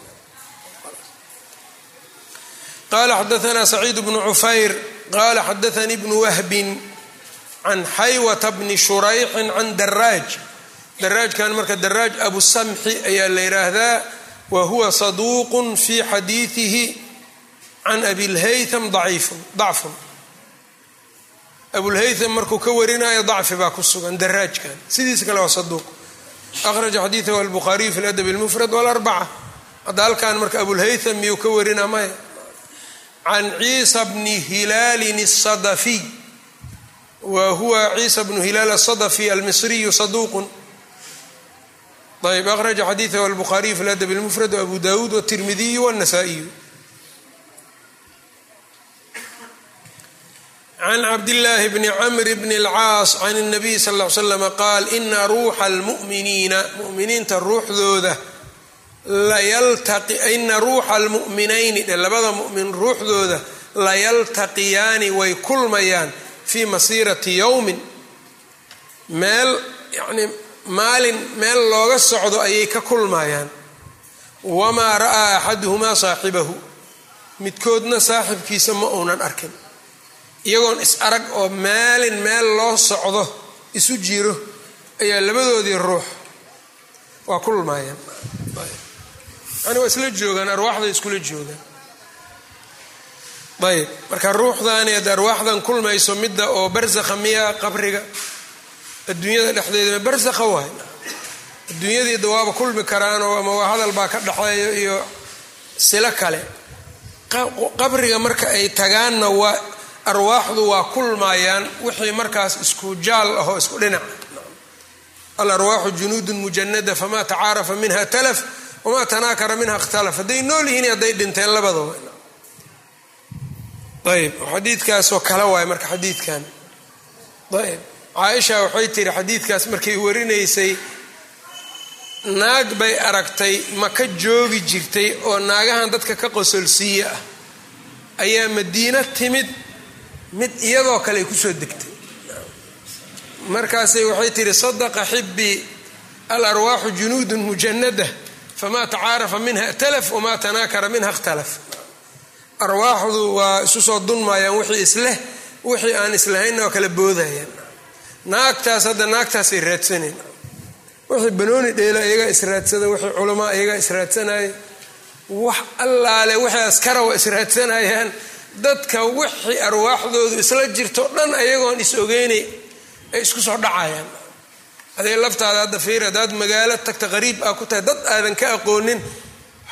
A: qala xadaanaa saciid bnu cufayr qala xadaanii bnu wahbin can xaywata bni shurayxin can daraaj. Daraajkan marka daraaj abusamxi ayaa la yidhaahdaa wa huwa saduuqu fi xadiiihi can abilhaytham aciifun dacfun. Abulhaytham markuu ka warinaayo dacfi baa ku sugan daraajkan. Sidiisa kale waa saduuq akhraja xadiidahu albukhaariyu fi ladab اlmufrad wاlarbaca hadda halkan marka abulhaytham miyuu ka warina maya can ciisa bni hilaalin الsadafiy wa huwa ciisa bnu hilaal الsadafi almisriyu saduuqun ayb akhraja xadiidahu albukhaariyu fi ladab اlmufrad wabu dawuud wالtirmidiyu wالnasaa-iyu can cabdillaahi bni camr bni اlcaas can الnabiy sal ll ly slama qaal ina ruuxa almu'miniina mu'miniinta ruuxdooda ina ruuxa almu'minayni dhe labada mu'min ruuxdooda layaltaqiyaani way kulmayaan fii masiirati yowmin meel yacnii maalin meel looga socdo ayay ka kulmayaan wamaa ra'aa axaduhumaa saaxibahu midkoodna saaxibkiisa ma uunan arkin iyagoon is arag oo maalin meel loo socdo isu jiro ayaa labadoodii ruux. Waa kulmaayaan yani waa isla joogaan arwaaxda iskula joogaan. Ayb marka ruuxdaani ad arwaaxdan kulmayso midda oo barsakha miya qabriga adduunyada dhexdeeda barsakha waay adduunyadiida waaba kulmi karaanoo ama waa hadal baa ka dhexeeyo iyo silo kale qabriga marka ay tagaanna waa arwaaxdu waa kulmaayaan wixii markaas isku jaal ahoo isku dhinac. Alarwaaxu junuudun mujanada famaa tacaarafa minha talaf wamaa tanaakara minha ikhtalaf hadday nool yihiin hadday dhinteen labadaba. Ayb xadiidkaasoo kale waay marka xadiidkan. Ayb caaisha waxay tiri xadiidkaas markay warinaysay naag bay aragtay ma ka joogi jirtay oo naagahan dadka ka qosolsiiye ah. Ayaa madiino timid mid iyadoo kale ay ku soo degtay. Markaasay waxay tihi sadaqa xibii alarwaaxu junuudun mujanada famaa tacaarafa minha talaf wamaa tanaakara minha ikhtalaf. Arwaaxdu waa isu soo dunmayaan wixii isleh wixii aan islahaynna oo kala boodayaan naagtaas hadda naagtaasay raadsaneen. Wixii banooni dheela iyagaa israadsada wixii culamaa iyagaa israadsanaya wax allaale wixii askara waa israadsanayaan dadka wixii arwaaxdoodu isla jirto dhan ayagoon is ogeynay ay isku soo dhacayaan. Adee laftaada hadda fiir haddaad magaalo tagta qariib ah ku tahay dad aadan ka aqoonin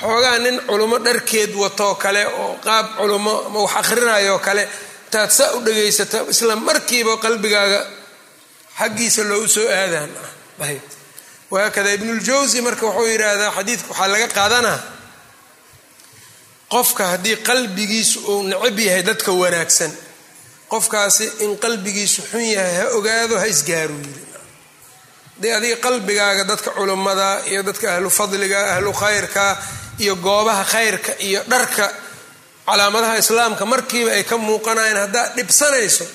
A: xoogaa nin culummo dharkeed watoo kale oo qaab culummo ama wax akrinayoo kale intaad saa u dhagaysata isla markiiba qalbigaaga xaggiisa loogu soo aadaan. Ayb wahaakada ibnuljawsi marka wuxuu yidhaahdaa xadiidka waxaa laga qaadanaa qofka haddii qalbigiisu uu necab yahay dadka wanaagsan qofkaasi in qalbigiisu xun yahay ha ogaado ha isgaaru yiri dee adiga qalbigaaga dadka culummada iyo dadka ahlu fadliga ahlu khayrka iyo goobaha khayrka iyo dharka calaamadaha islaamka markiiba ay ka muuqanayaan haddaad dhibsanayso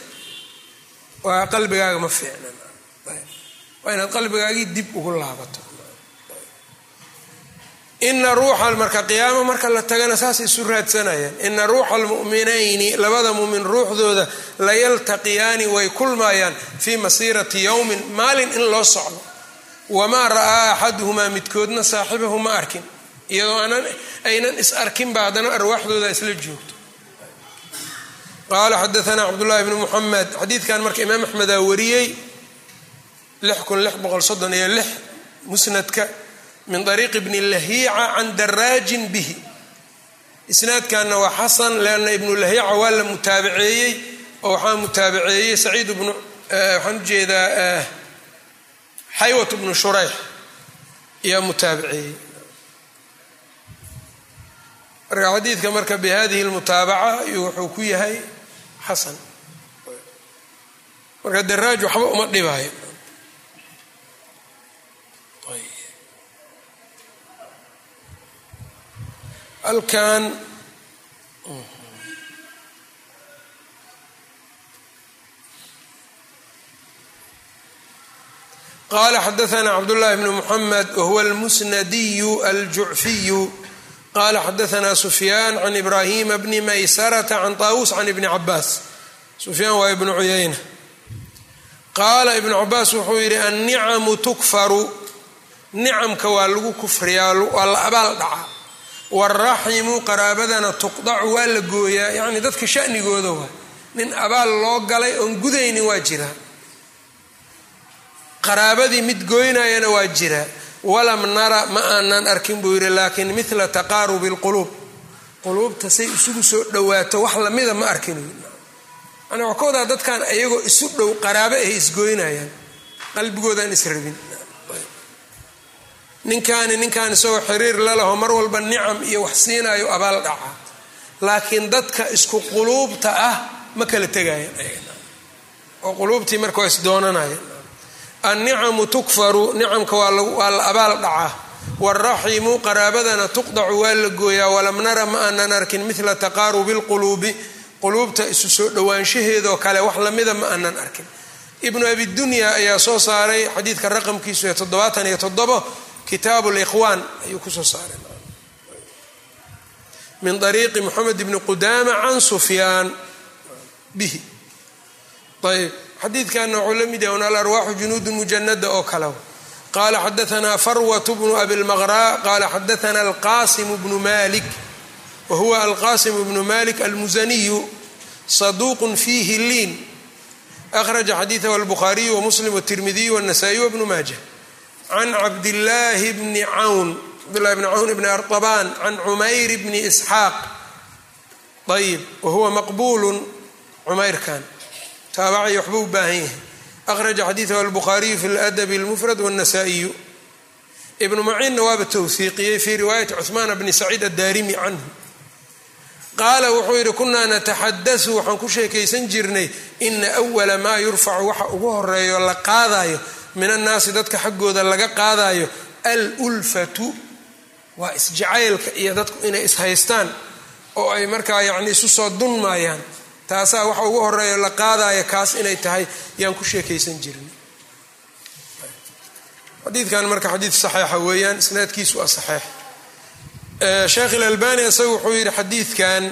A: waa qalbigaaga ma fiicnan waa inaad qalbigaagii dib ugu laabato ina ruuxa marka qiyaamo marka la tagana saasay isu raadsanayaan. Ina ruuxa almu'minayni labada mumin ruuxdooda layaltaqiyaani way kulmayaan fii masiirati yowmin maalin in loo socdo. Wamaa ra'aa axaduhumaa midkoodna saaxibahu ma arkin. Iyadoo aynan is arkinba haddana arwaaxdooda isla joogto. Qaala xadaanaa cabdullahi bnu muxamed xadiidkan marka imaam axmedaa wariyey musnadka min ariiqi bni lahiica can daraajin bihi. Isnaadkanna waa xasan leanna ibnu lahiica waa la mutaabaceeyey oo waxaa mutaabaceeyey saciid bnu waxaan u jeedaa xaywat bnu shurayx ayaa mutaabaceeyey marka xadiidka marka bihadihi lmutaabaca wuxuu ku yahay xasan. Marka daraaj waxba uma dhibaayo halkan. qala xadaana cabdullahi bnu muxamed wahuwa almusnadiyu aljucfiyu qala xadaanaa sufyaan can ibraahima bni maysarata can taawus can ibni cabaas sufyaan waa ibnu cuyayna qaala ibnu cabaas wuxuu yidhi annicamu tukfaru nicamka waa lagu kufriyaa waa la abaal dhacaa waraximu qaraabadana tuqdacu waa la gooyaa yacni dadka shanigooda waa nin abaal loo galay oon gudaynin waa jiraa qaraabadii mid goynayana waa jiraa walam nara ma aanan arkin buu yidhi laakiin mila taqaarubi lquluub quluubta say isugu soo dhowaato wax lamida ma arkin yani wadaa dadkan iyagoo isu dhow qaraabo ay isgoynayaan qalbigoodaan israbin ninkaani ninkaan isagoo xiriir lalaho mar walba nicam iyo wax siinayo abaal dhaca. Laakiin dadka isku quluubta ah ma kala tegayan oo quluubtii marka waa isdoonanayan annicamu tukfaru nicamka waa la abaal dhacaa waraximu qaraabadana tuqdacu waa la gooyaa. Walam nara ma aanan arkin mila taqaarubi lquluubi quluubta isu soo dhowaanshaheedoo kale wax lamida ma aanan arkin. Ibnu abidunya ayaa soo saaray xadiidka raqamkiisu ee toddobaatan iyo toddobo kitaabu likhwaan ayuu ku soo saaray. Min ariiqi moxamed bni qudaama can sufyaan bihi. Ayb xadiidkana wuxuu la mid yahay un alarwaaxu junuudu mujanada oo kale. Qala xadaanaa farwat bnu abi lmaqraa qala xadaana alqasimu bnu malik wa huwa bnu malik almusaniyu saduuqun fiihi liin. Akhraja xadiidahu albukhaariyu wamuslim wtirmidiyu wاnasaa-iy wbnu maaja can cabdillaahi bni cawn cabdillahi bni cawn bni artabaan can cumayr bni isxaaq ayib wa huwa maqbuulun cumayrkan taabacay waxba u baahan yahay akhraja xadiidahu albuhaariyu fi ladabi almufrad wاnasaa'iyu ibnu maciinna waaba towsiiqiyey fii riwaayati cuhmaana bni saciid addaarimi canhu qaala wuxuu yidhi kunaa nataxadasu waxaan ku sheekaysan jirnay ina awala maa yurfacu waxa ugu horeeyo la qaadayo min annaasi dadka xaggooda laga qaadayo alulfatu waa isjacaylka iyo dadku inay ishaystaan oo ay markaa yacni isu soo dunmaayaan taasaa waxa ugu horeeyo la qaadayo kaas inay tahay yaan ku sheekaysan jirnay xadiidkan marka xadiid saxiixa weeyaan isnaadkiisu waa saxiix. Sheekh ilalbani isaga wuxuu yidhi xadiidkan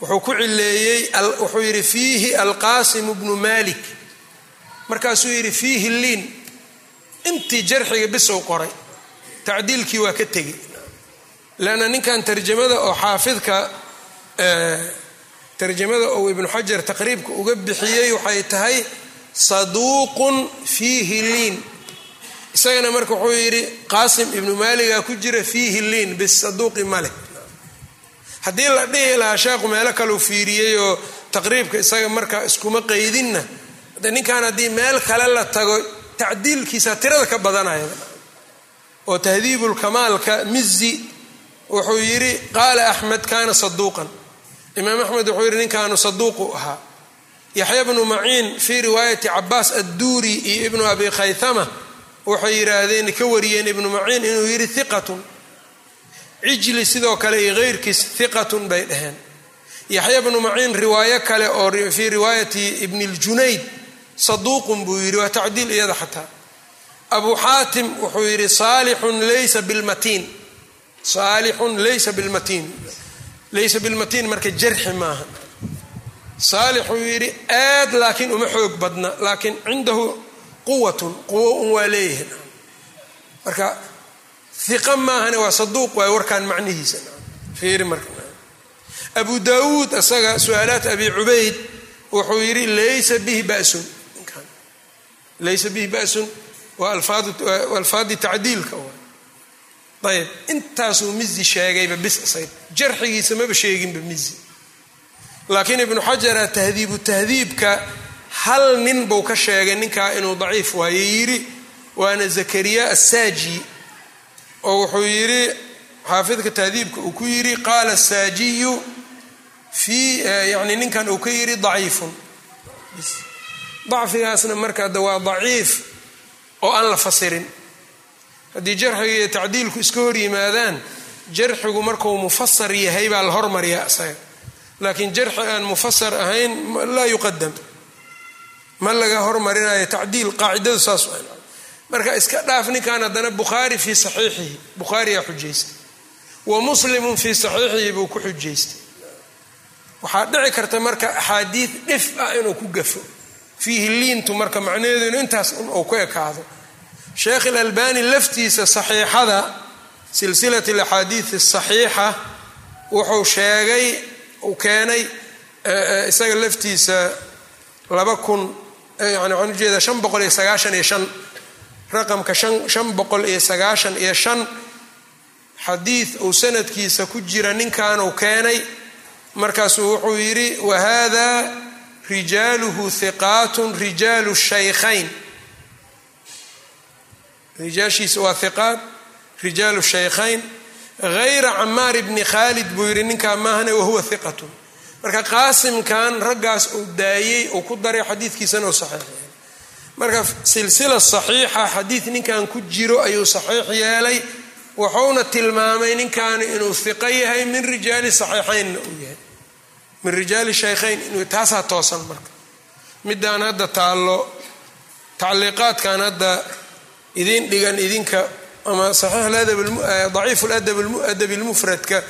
A: wuxuu ku cileeyey wuxuu yidhi fiihi alqasim bnu malik markaasuu yidhi fiihi liin intii jarxiga bisow qoray tacdiilkii waa ka tegey. Leanna ninkan tarjamada oo xaafidka tarjamada ou ibnu xajar taqriibka uga bixiyey waxay tahay saduuqun fiihi liin. Isagana marka wuxuu yidhi qaasim ibnu maaliga ku jira fiihi liin bisaduuqi maleh haddii la dhihi lahaa sheekhu meelo kaleu fiiriyey oo taqriibka isaga marka iskuma qeydinna de ninkan haddii meel kale la tago tacdiilkiisa tirada ka badanaya oo tahdiibulkamaalka mizi wuxuu yidhi qaala axmed kaana saduuqan imaam axmed wuxuu yidhi ninkaanu saduuqu ahaa. Yaxya bnu maciin fii riwaayati cabaas adduuri iyo ibnu abi khaythama waxay yidhaahdeen ka wariyeen ibnu maciin inuu yidhi hiqatun cijli sidoo kale iyo keyrkiis hiqatun bay dhaheen. Yaxya bnu maciin riwaayo kale oo fii riwaayati ibni ljunayd saduuqun buu yidhi waa tacdiil iyada xataa. Abu xaatim wuxuu yidhi saalixun laysa bilmatiin. Saalixun laysa bilmatiin. Laysa bilmatiin marka jarxi maaha. Saalix uu yidhi aad laakiin uma xoog badna laakiin cindahu quwatun quwo un waa leeyahay. Marka hiqa maahane waa saduuq waay warkaan macnihiisa. Fiiri marka. Abu daawuud isaga su'aalaat abi cubayd wuxuu yidhi laysa bihi basun laysa bihi basun waa alfaadi tacdiilka ayb intaasuu mizi sheegayba bis isaga jarxigiisa maba sheeginba mizi laakiin ibnu xajara tahdiibu tahdiibka hal nin buu ka sheegay ninkaa inuu daciif waaye yidhi waana zakariya assaaji oo wuxuu yidhi xaafidka tahdiibka uu ku yidhi qaala asaajiyu fii yani ninkan uu ka yidhi daciifun dacfigaasna marka de waa daciif oo aan la fasirin. Haddii jarxiga iyo tacdiilku iska hor yimaadaan jarxigu markuu mufasar yahay baa la hormariyaa isaga. Laakiin jarxi aan mufasar ahayn laa yuqadam ma laga hormarinayo tacdiil qaacidadu saas marka iska dhaaf ninkan haddana bukhaari fii saxiixihi bukhaariyaa xujaysa wa muslimun fii saxiixihi buu ku xujaystay. Waxaa dhici karta marka axaadiid dhif ah inuu ku gafo fiihi liintu marka macnaheedu inu intaas uu ku ekaado. Sheekh ilalbani laftiisa saxiixada silsilat alaxaadiid asaxiixa wuxuu sheegay uu keenay isaga laftiisa laba kun yani waxaan u jeedaa shan boqol iyo sagaashan iyo shan raqamka shan boqol iyo sagaashan iyo shan xadiid uu sanadkiisa ku jira ninkanuu keenay markaasuu wuxuu yidhi wahada rijaaluhu hiqaatun rijaalu shaykhayn. Rijaashiisa waa hiqaat rijaalu shaykhayn. Hayra camaar bni khaalid buu yidhi ninkaa maahane wahuwa hiqatun marka qaasimkan raggaas uu daayey uu ku daray xadiidkiisana uu saxiix. Yeelay marka silsila saxiixa xadiid ninkan ku jiro ayuu saxiix yeelay wuxuuna tilmaamay ninkaani inuu hiqo yahay min rijaali saxiixaynna uu yahay min rijaali shaykhayn inuu taasaa toosan marka. Midaan hadda taallo tacliiqaadkan hadda idin dhigan idinka ama daciif ladab ilmufradka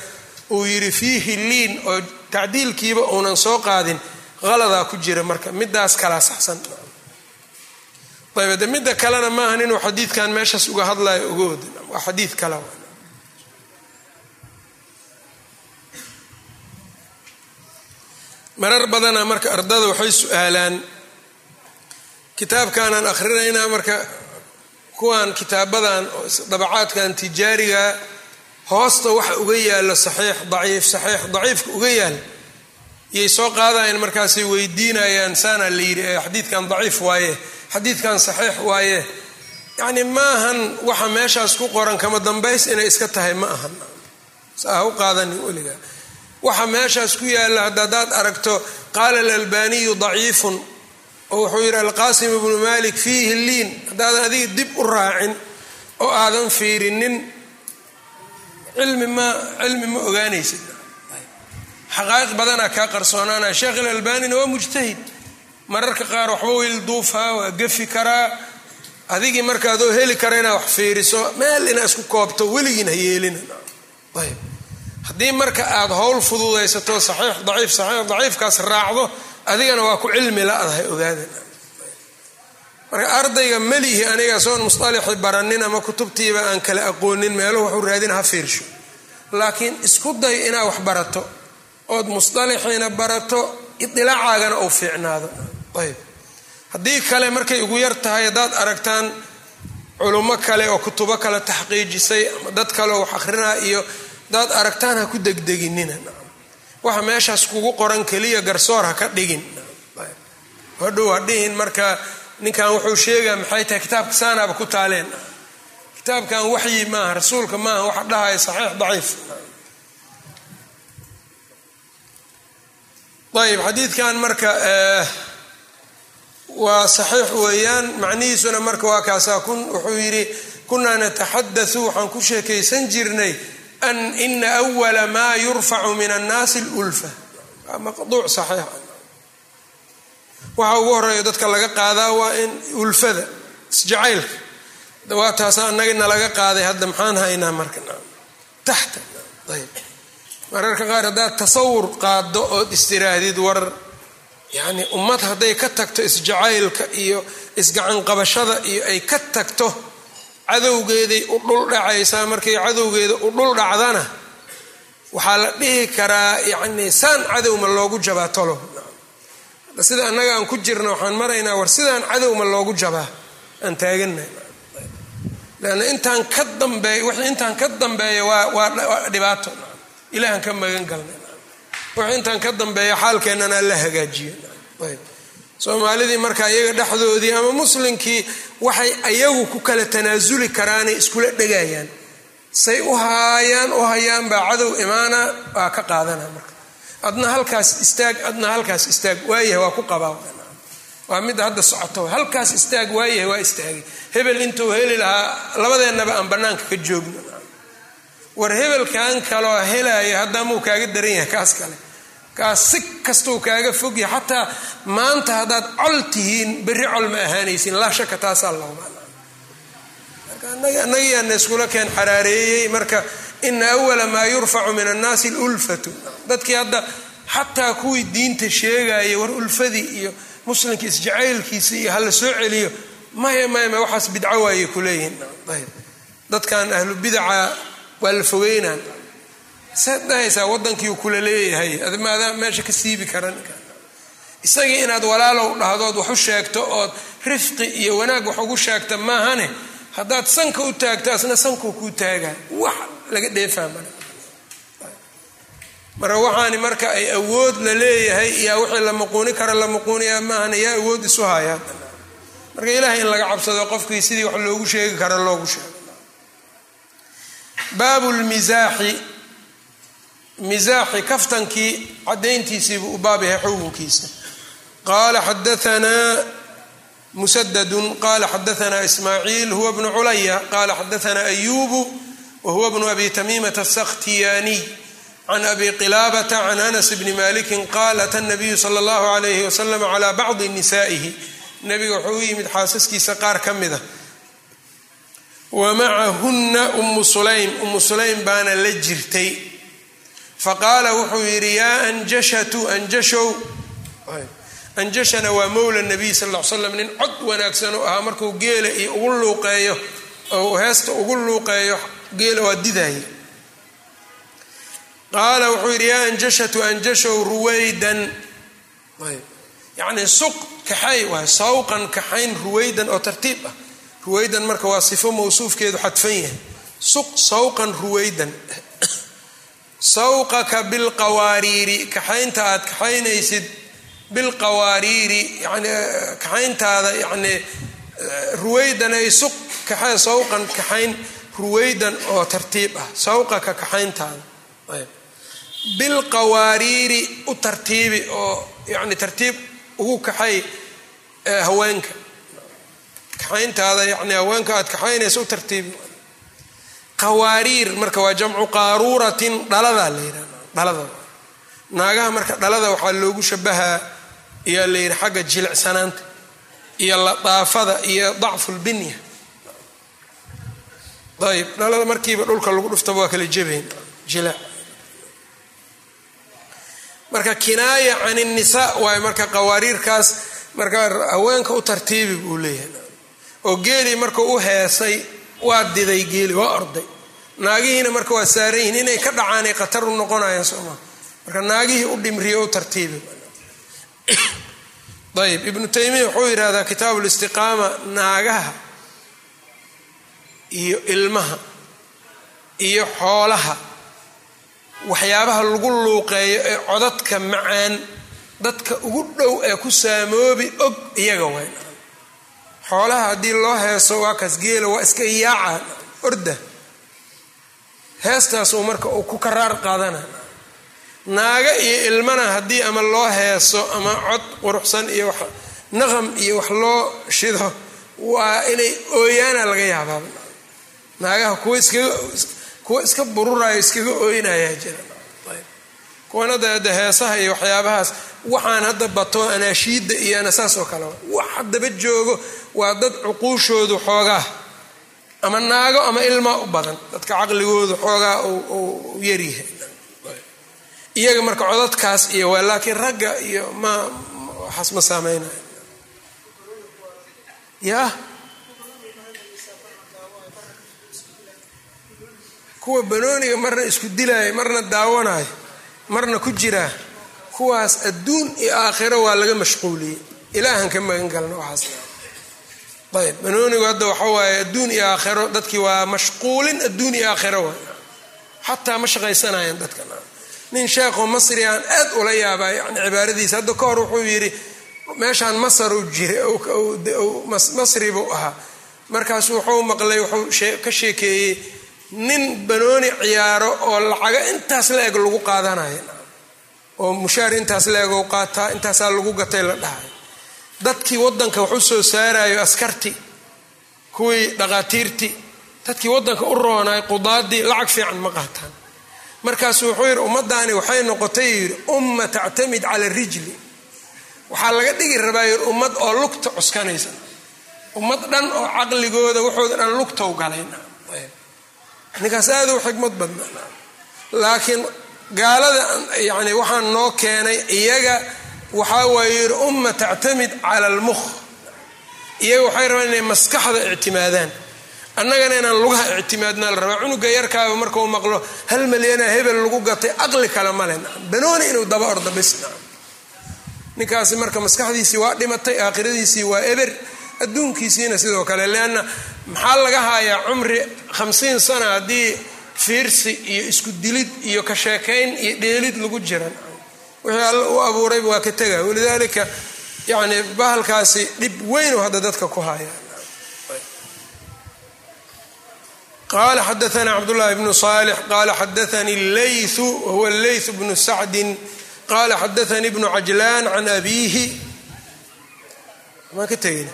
A: uu yidhi fiihi liin oo tacdiilkiiba uunan soo qaadin qaladaa ku jira marka. Midaas kalaa saxsan. Ayb de midda kalena maahan inuu xadiidkan meeshaas uga hadlayo uga wada waa xadiid kale marar badana marka ardada waxay su'aalaan. Kitaabkaanaan akhrinaynaa marka kuwan kitaabadan dabacaadkan tijaariga hoosta waxa uga yaalo saxiix daciif saxiix daciifka uga yaal yay soo qaadayaan markaasay weydiinayaan saana la yidhi xadiidkan daciif waaye xadiidkan saxiix waaye. Yacni maahan waxa meeshaas ku qoran kama dambays inay iska tahay ma ahan. Sa ha u qaadanin weligaa waxa meeshaas ku yaalla hadadaad aragto qaala alalbaniyu daciifun oo wuxuu yidhi alqaasim ibnu malik fiihi liin. Haddaadan adiga dib u raacin oo aadan fiirinin cilmi ma cilmi ma ogaanaysid. Xaqaa'iq badanaa kaa qarsoonaanaya sheekh ilalbanina waa mujtahid. Mararka qaar waxba wiil duufaa waa gafi karaa adigii markaadoo heli kara inaad wax fiiriso meel inaa isku koobto weligiin ha yeelina haddii marka aada howl fududaysato saxiix daciif saxiix daciifkaas raacdo adigana waa ku cilmi la-dahay ogaadan marka ardayga melihi aniga soon musطalixi baranin ama kutubtiiba aan kala aqoonin meeluhu waxuu raadina ha fiirsho. Laakiin isku day inaad wax barato ood musطalixiina barato idilacaagana uu fiicnaado. Ayb. Haddii kale markay ugu yar tahay haddaad aragtaan culummo kale oo kutubo kale taxqiijisay ama dad kale oo wax akhrinaa iyo hadaad aragtaan ha ku degdeginina. Waxa meeshaas kugu qoran keliya garsoor ha ka dhigin. Hadhow ha dhihin marka ninkan wuxuu sheegaa maxay tahay kitaabka saanaaba ku taaleen. Kitaabkan waxyi maaha rasuulka maaha waxa dhahaya saxiix daciif. Ayb xadiidkan marka waa saxiix weeyaan macnihiisuna marka waa kaasaa wuxuu yidhi kunaa nataxadau waxaan ku sheekaysan jirnay an ina awala maa yurfacu min annaasi lulfa maqduuc saxiix waxa ugu horreeya dadka laga qaadaa waa in ulfada isjacaylka waa taasa annagina laga qaaday hadda maxaan haynaa marka taxta ayb mararka qaar haddaad tasawur qaado ood istiraahdid war yacni ummad hadday ka tagto isjacaylka iyo isgacanqabashada iyo ay ka tagto cadowgeeday u dhul dhacaysaa markay cadowgeeda u dhul dhacdana waxaa la dhihi karaa yacni saan cadowma loogu jabaa tolo. Sida annaga aan ku jirna waxaan maraynaa war sidaan cadowma loogu jabaa? Aan taagannahay leanna intaan ka dambeey wixii intaan ka dambeeya waa waa dhibaato. Ilahan ka magan galnay. Wixii intaan ka dambeeya xaalkeennana la hagaajiyo. Ayb soomaalidii marka iyaga dhexdoodii ama muslimkii waxay ayagu ku kala tanaasuli karaanay iskula dhegayaan. Say u haayaan u hayaan baa cadow imaana waa ka qaadana marka. Adna halkaas istaag adna halkaas istaag waayahay waa ku qabaa waa midda hadda socoto halkaas istaag waayahay waa istaagay hebel intuu heli lahaa labadeennaba aan bannaanka ka joogno. War hebelkan kaloo helaya haddamuu kaaga daran yahay kaas kale kaas si kastuu kaaga fogyahay xataa maanta haddaad col tihiin berri col ma ahaanaysin laa shaka taasaa loomaa marka annagiyaana iskula keen xaraareeyey marka ina awala maa yurfacu min annaasi lulfatu dadkii hadda xataa kuwii diinta sheegaya war ulfadii iyo muslimka isjacaylkiisa iyo hala soo celiyo maya maya maya waxaas bidco waayay ayb dadkan ahlu bidaca waa la fogeynaan saad dhahaysaa waddankii kula leeyahay? Admaadaa meesha ka siibi karan. Isagii inaad walaalow dhahdood wax u sheegto ood rifqi iyo wanaag wax ugu sheegta maahane? Haddaad sanka u taagto asna sankuu kuu taagaa. Wax laga dheefaa male marka waxaani marka ay awood la leeyahay yaa wixii la muquuni kara la muquuniyaa maahane yaa awood isu hayaa marka ilaahay in laga cabsado qofkii sidii wax loogu sheegi kara loogu sheego baabu lmisaaxi misaaxi kaftankii cadayntiisiibuu u baab yahay xukunkiisa qaala xadaanaa musadadun qala xadaanaa ismaaciil huwa bnu culaya qala xadaanaa ayubu wahuwa bnu abi tamiimata asakhtiyaaniy can abi qilaabata can anas bni maliki qaal ata nabiyu sala allahu alayhi wasalam cala bacdi nisaa'ihi. Nabiga wuxuu u yimid xaasaskiisa qaar ka mida. Wa macahunna umu sulaym. Umu sulaym baana la jirtay faqaala wuxuu yidhi yaa anjashatu anjashow. Anjashana waa mowla nabiy sal l slam nin cod wanaagsan u ahaa markuu geela iyo ugu luuqeeyo oo heesta ugu luuqeeyo geela waa didaaya qaala wuxuu yidhi yaa anjashatu anjashow ruwaydan. Yacnii suq kaxay waay sawqan kaxayn ruwaydan oo tartiib ah. Ruwaydan marka waa sifo mawsuufkeedu xadfan yahay. Suq sawqan ruwaydan sawqaka bilqawaariiri kaxaynta aad kaxaynaysid bilqawaariiri yani kaxayntaada yani ruwaydan ay suq kaxay sawqan kaxayn ruwaydan oo tartiib ah. Sawqaka kaxayntaada. Bilqawaariiri u tartiibi oo yani tartiib ugu kaxay haweenka. Kaxayntaada yani haweenka aad kaxaynaysa u tartiibi qawaariir marka waa jamcu qaaruuratin dhaladaa la yidhahda dhalada. Naagaha marka dhalada waxaa loogu shabahaa ayaa la yidhi xagga jilicsanaanta iyo ladaafada iyo dacfulbinya ayb dhalada markiiba dhulka lagu dhuftaba waa kala jebayn jilaac marka kinaaya can innisaa waayo marka qawaariirkaas marka haweenka u tartiibi buu leeyahay. Oo geelii markuu u heesay waa diday geeli waa orday. Naagihiina marka waa saaran yihiin inay ka dhacaanay khatar u noqonayaan sooma marka naagihii u dhimriyo u tartiibi. Ayb ibnu taymiya wuxuu yidhahdaa kitaabu listiqaama naagaha iyo ilmaha iyo xoolaha. Waxyaabaha lagu luuqeeyo ee codadka macaan dadka ugu dhow ee ku saamoobi og iyaga wayn xoolaha haddii loo heeso waa kaas geela waa iska yaaca orda. Heestaasuu marka uu ku karaar qaadana. Naaga iyo ilmana haddii ama loo heeso ama cod quruxsan iyo wax naqam iyo wax loo shido waa inay ooyaana laga yaabaa. Naagaha kuwa iskaga kuwa iska bururayo iskaga ooynayaa jira kuwan hadda heesaha iyo waxyaabahaas. Waxaan hadda bato anaashiidda iyo ana saas oo kale. Wax haddaba joogo waa dad cuquushoodu xoogaa. Ama naago ama ilmaa u badan. Dadka caqligoodu xoogaa u yaryahay iyaga marka codadkaas iyo waa laakiin ragga iyo ma waxaas ma saameynayo. Yaa kuwa banooniga marna isku dilaayo marna daawanayo marna ku jiraa kuwaas adduun iyo aakhiro waa laga mashquuliyey. Ilaahan ka magan galna waxaas ayb banoonigu hadda waxa waaye adduun iyo aakhiro dadkii waa mashquulin adduun iyo aakhiro waay xataa ma shaqaysanayan dadka nin sheekho masri aan aad ula yaabaa yani cibaaradiisa hadda ka hor wuxuu yidhi meeshaan masar u jira masri buu ahaa. Markaasu wuxuu maqlay wuxuu ka sheekeeyey nin banooni ciyaaro oo lacaga intaas la eg lagu qaadanayo oo mushaar intaas la eg oo qaataa intaasaa lagu gatay la dhahay. Dadkii waddanka wax u soo saarayo askarti kuwii dhaqaatiirtii. Dadkii waddanka u roonay qudaadii lacag fiican ma qaataan. Markaasu wuxuu yidhi ummaddaani waxay noqotay yidhi umma tactamid cala rijli. Waxaa laga dhigi rabaa yidhi ummad oo lugta cuskanaysa ummad dhan oo caqligooda waxooda dhan lugtow galayna ninkaas aada u xikmad badna laakiin gaalada yani waxaan noo keenay iyaga waxaa waaye umma tactamid cala almukh iyaga waxay rabaan inay maskaxda ictimaadaan. Annagana inaan lugaha ictimaadnaa la rabaa. Cunuga yarkaaba markau maqlo hal malyana hebel lagu gatay aqli kale male banooni inuu daba orda bis ninkaasi marka maskaxdiisii waa dhimatay aakhiradiisii waa eber. Adduunkiisiina sidoo kale leanna maxaa laga hayaa cumri hamsiin sana haddii fiirsi iyo isku dilid iyo ka sheekayn iyo dheelid lagu jiran wixii alla u abuurayba waa ka tega walidaalika yani bahalkaasi dhib weynu hadda dadka ku haya qala xadaana cabdاllahi bnu صالح qala xadaanii اleyثu wahuwa اleyث bnu sacdi qala xadaanii bnu cajlan can abiihi maa ka tegin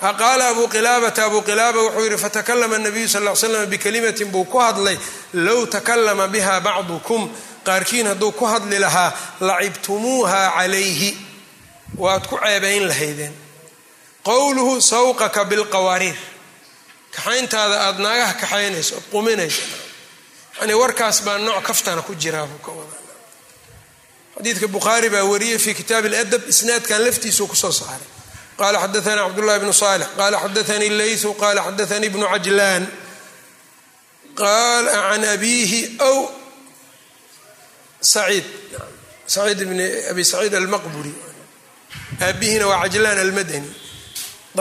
A: faqaala abu qilaabata abuu qilaaba wuxuu yidhi fatakalama nabiyu sal l slam bikalimatin buu ku hadlay low takalama biha bacdukum qaarkiin hadduu ku hadli lahaa lacibtumuuha calayhi waad ku ceebayn lahaydeen. Qowluhu sawqaka bilqawaariir kaxayntaada aad naagaha kaxaynayso ood quminayso. Yani warkaas baa nooc kaftana ku jiraabuu ka wada xadiidka bukhaari baa wariyey fii kitaabi aladab isnaadkan laftiisuu ku soo saaray qala xadaana cabdاllahi bnu salix qala xadaanii leysu qala xadaanii bnu cajlan qala can abiihi w saciid saciid bn abi saciid almaqburi aabbihiina waa cajlaan almadani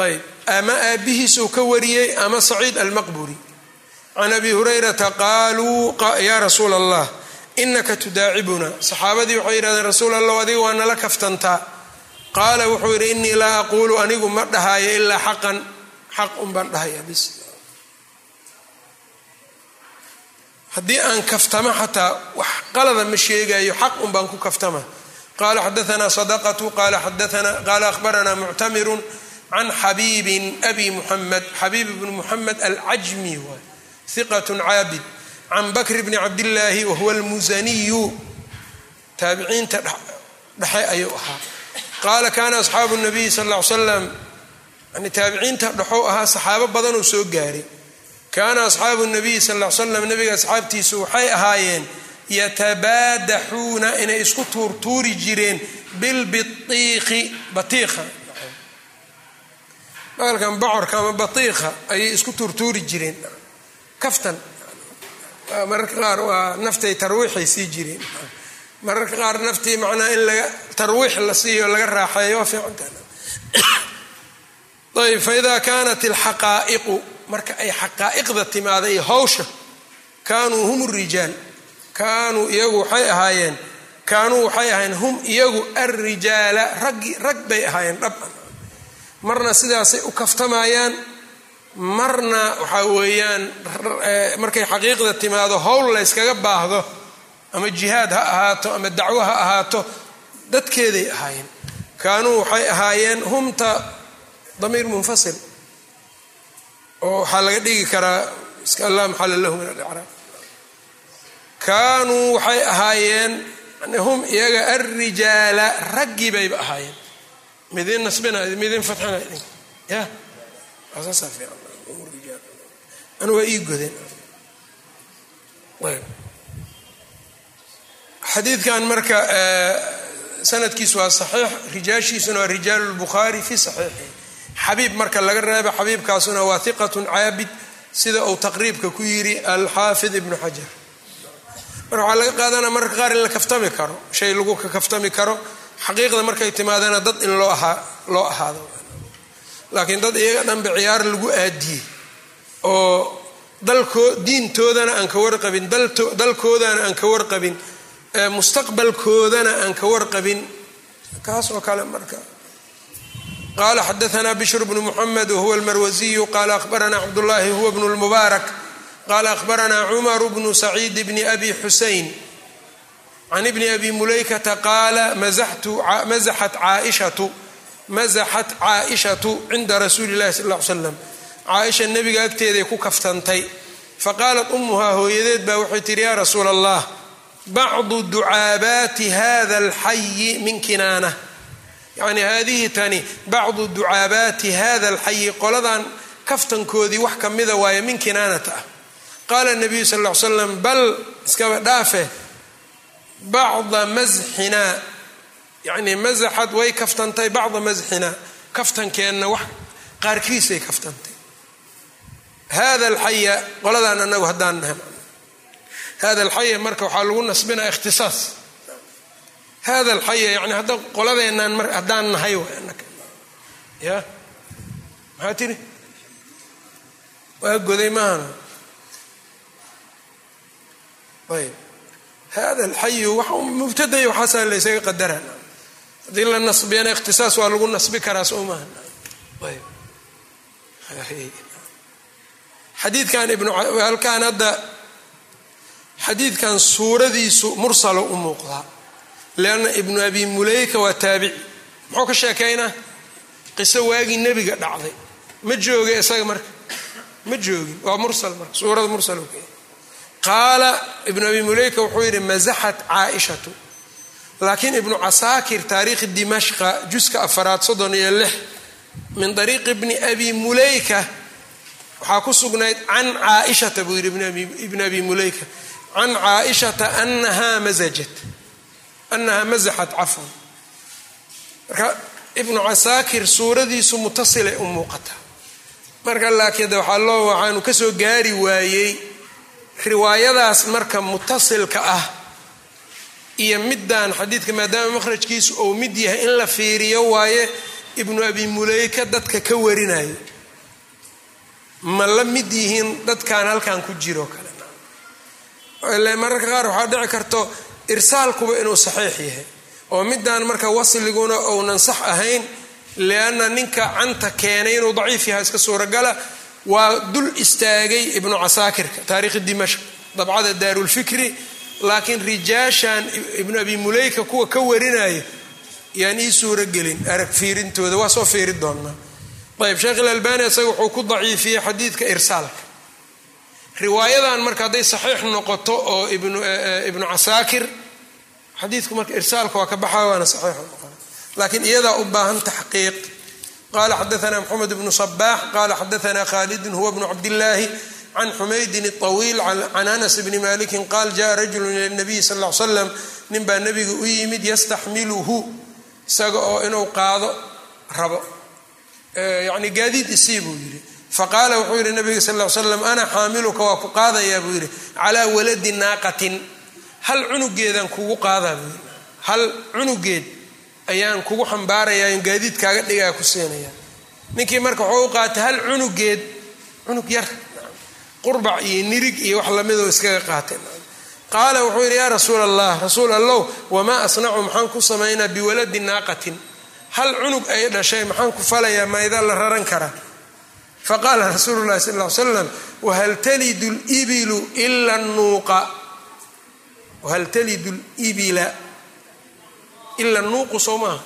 A: ayb ama aabbihiisuu ka wariyey ama saciid almaqburi can abi hurayrata qaaluu yaa rasuula allah inaka tudaacibuna saxaabadii waxay yihahdeen rasuul allah adiga waa nala kaftantaa qaala wuxuu yidhi inii laa aquulu anigu ma dhahaayo ilaa xaqan. Xaq unbaan dhahaya bis haddii aan kaftama xataa wax qalada ma sheegayo xaq unbaan ku kaftama. Qala xadaana sadaqatu. Qala ahbarana muctamirun can xabiibin abi muxamed xabiib bni muxamed alcajmi waay hiqat caabid. Can bakr bni cabdillaahi wahuwa almusaniyu taabiciinta dhexe ayuu ahaa qaala kana asxaabu nabiyi sal ll ly slam yani taabiciinta dhexou ahaa saxaabo badanuu soo gaaray. Kaana asxaabu nabiyi sal ly slam nabiga asxaabtiisu waxay ahaayeen yatabaadaxuuna inay isku tuurtuuri jireen bilbiiqi batiiqa. Bahalkan bocorka ama batiiqa ayay isku tuurtuuri jireen. Kaftan mararka qaar waa naftay tarwiixay sii jireen mararka qaar naftii macnaa in laga tarwiix la siiyo laga raaxeeyo waa fiicantaayb faida kaanat alxaqaa'iqu marka ay xaqaa'iqda timaada iyo hawsha kaanuu hum rijaal. Kaanuu iyagu waxay ahaayeen kaanuu waxay ahaayeen hum iyagu alrijaala raggi rag bay ahaayeen dhaban marna sidaasay u kaftamayaan marna waxaa weeyaan markay xaqiiqda timaado howl la yskaga baahdo ama jihaad ha ahaato ama dacwo ha ahaato dadkeeday ahaayeen. Kaanuu waxay ahaayeen humta damiir munfasil oo waxaa laga dhigi karaa iska allah maxalla lahu min alicraab kaanuu waxay ahaayeen hum iyaga alrijaala raggii bayba ahaayeen. Midin nasbina midin fatxina ya? Saasaa fiican anu waa ii godeen xadiidkan marka sanadkiisu waa saxiix rijaashiisuna waa rijaalu lbukhaari fi saxiixi xabiib marka laga reebo xabiibkaasuna waa hiqatun caabid sida uu taqriibka ku yiri alxaafid ibnu xajar. Marka waxaa laga qaadanaa mararka qaar in la kaftami karo shay lagu ka kaftami karo xaqiiqda markay timaadana dad in loo ahaa loo ahaado. Laakiin dad iyaga dhanba ciyaar lagu aadiyey oo dalkoo diintoodana aan ka warqabin dalkoodana aan ka warqabin mustaqbalkoodana aan ka warqabin. Kaas oo kale marka. Qala xadaana bishr bnu muxamed wahuwa almarwasiyu qala ahbarana cabdullahi huwa bnu lmubaarak qala ahbarana cumar bnu saciid bni abi xusein can ibni abi mulaykata qaala mazaxat caaishatu cinda rasuuli illahi sal ly slam caaisha nebiga agteeday ku kaftantay. Faqaalat umuhaa hooyadeed baa waxay tihi yaa rasuula allah bacdu ducaabaati hada alxayi min kinaana yacni haadihi tani bacdu ducaabaati hada alxayi qoladan kaftankoodii wax ka mida waaye min kinaanata ah qaala nabiyu sal ll ly slam bal iskaba dhaafe bacda masxinaa yacnii masaxad way kaftantay bacda masxinaa kaftankeenna wax qaarkiisay kaftantay hada alxaya qoladaan anagu haddaan nahay hada alxaya marka waxaa lagu nasbinaa ikhtisaas hada alxaya yani hadda qoladeenaan haddaan nahay ya maxaa tiri waa goday maahana ayb hada alxayu mubtaday waxaasaa laysaga qadara haddii la nasbiyana ikhtisaas waa lagu nasbi karaa soo maaha ayb xadiidkan ibnhalkan hadda xadiidkan suuradiisu mursalo u muuqdaa leanna ibnu abi muleyka waa taabici. Muxuu ka sheekaynaa qiso waagii nebiga dhacday. Ma jooga isaga marka? Ma joogin waa mursal marka suurada mursal ka qaala ibnu abi muleyka wuxuu yidhi masaxat caaishatu. Laakiin ibnu casaakir taariikhi dimashqa juska afaraad soddon iyo lix min ariiqi bni abi muleyka waxaa ku sugnayd can caaishata buu yidhi ibn abi muleyka can caaishata anahaa masajat anahaa masaxat cafwan marka ibnu casaakir suuradiisu mutasilay u muuqataa marka laakiin de waxaa loo waxaanu ka soo gaari waayey riwaayadaas marka mutasilka ah iyo middan xadiidka maadaama makhrajkiisu ou mid yahay in la fiiriyo waaye ibnu abi muleyka dadka ka warinayo ma la mid yihiin dadkan halkan ku jiro kale mararka qaar waxaa dhici karto irsaalkuba inuu saxiix yahay. Oo middan marka wasliguna ounan sax ahayn lianna ninka canta keenay inuu daciif yahay iska suuragala waa dul istaagay ibnu casaakirka taariikhi dimashq dabcada daarulfikri laakiin rijaashan ibnu abi muleyka kuwa ka warinaya yaan ii suuro gelin arag fiirintooda waa soo fiiri doonaa ayb sheekh ilalbani isaga wuxuu ku daciifiyey xadiidka irsaalka riwaayadan marka hadday saxiix noqoto oo ibnu eh, eh, casaakir xadiidku marka irsaalka waa ka baxa waana saxiixu noqona laakiin iyadaa u baahan taxqiiq. Qala xadaana mxamed bnu sabaax qala xadaana khalidun huwa bnu cabdillaahi can xumaydin awiil can anas bni malikin qaal jaa rajulu ila nabiyi sal l slam nin baa nebiga u yimid yastaxmiluhu isaga oo inuu qaado rabo. Eh, yani gaadiid isii buu yidhi faqaala wuxuu yidhi nabiga sal ly slam ana xaamiluka waa ku qaadayaa buu yidhi. Calaa waladi naaqatin. Hal cunugeedaan kugu qaadaa buu yidhi. Hal cunugeed ayaan kugu xambaarayaa in gaadiidkaaga dhigaa ku siinaya ninkii marka wuxuu u qaatay hal cunugeed cunug yar qurbac iyo nirig iyo wax lamidoo iskaga qaatay. Qaala wuxuu yidhi yaa rasuul allah rasuul allow wamaa asnacu maxaan ku samaynaa biwaladi naaqatin. Hal cunug ay dhashay maxaan ku falayaa mayda la raran karaa faqaala rasuulu llahi sal ly slam wahal talidu libilu ila nuuqa wahal talidu libila ila nuuqu soo maaha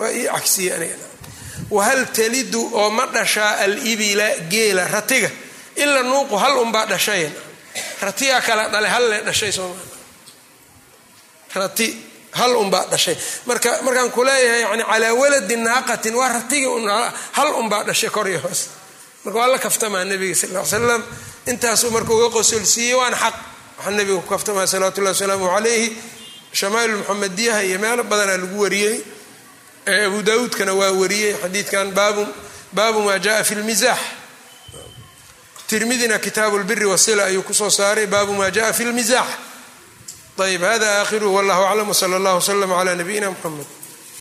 A: waa ii cagsiye aniga wahal talidu oo ma dhashaa alibila geela ratiga ila nuuqu hal unbaa dhashay ratiyaa kala dhalay hal le dhashay soo maa rati hal unbaa dhashay. Marka markaan kuleeyahay yani calaa waladi naaqatin waa ratigi hal unbaa dhashay kor iyo hoos. Marka waa la kaftamaa nabiga sal slam intaasuu marka uga qosolsiiyey waana xaq. Waxaa nabiga ku kaftamaa salawatu llahi wasalaamu calayhi. Shamaa'il muxamadiyaha iyo meelo badanaa lagu wariyey. Abu daawuudkana waa wariyey xadiidkan baabu maa jaa fi lmizaax tirmidina kitaabu lbiri wasila ayuu ku soo saaray baabu maa jaa fi lmizaax ayb hada aakhiruhu wallahu aclam wsala allah wslama cla nabiyina mxamed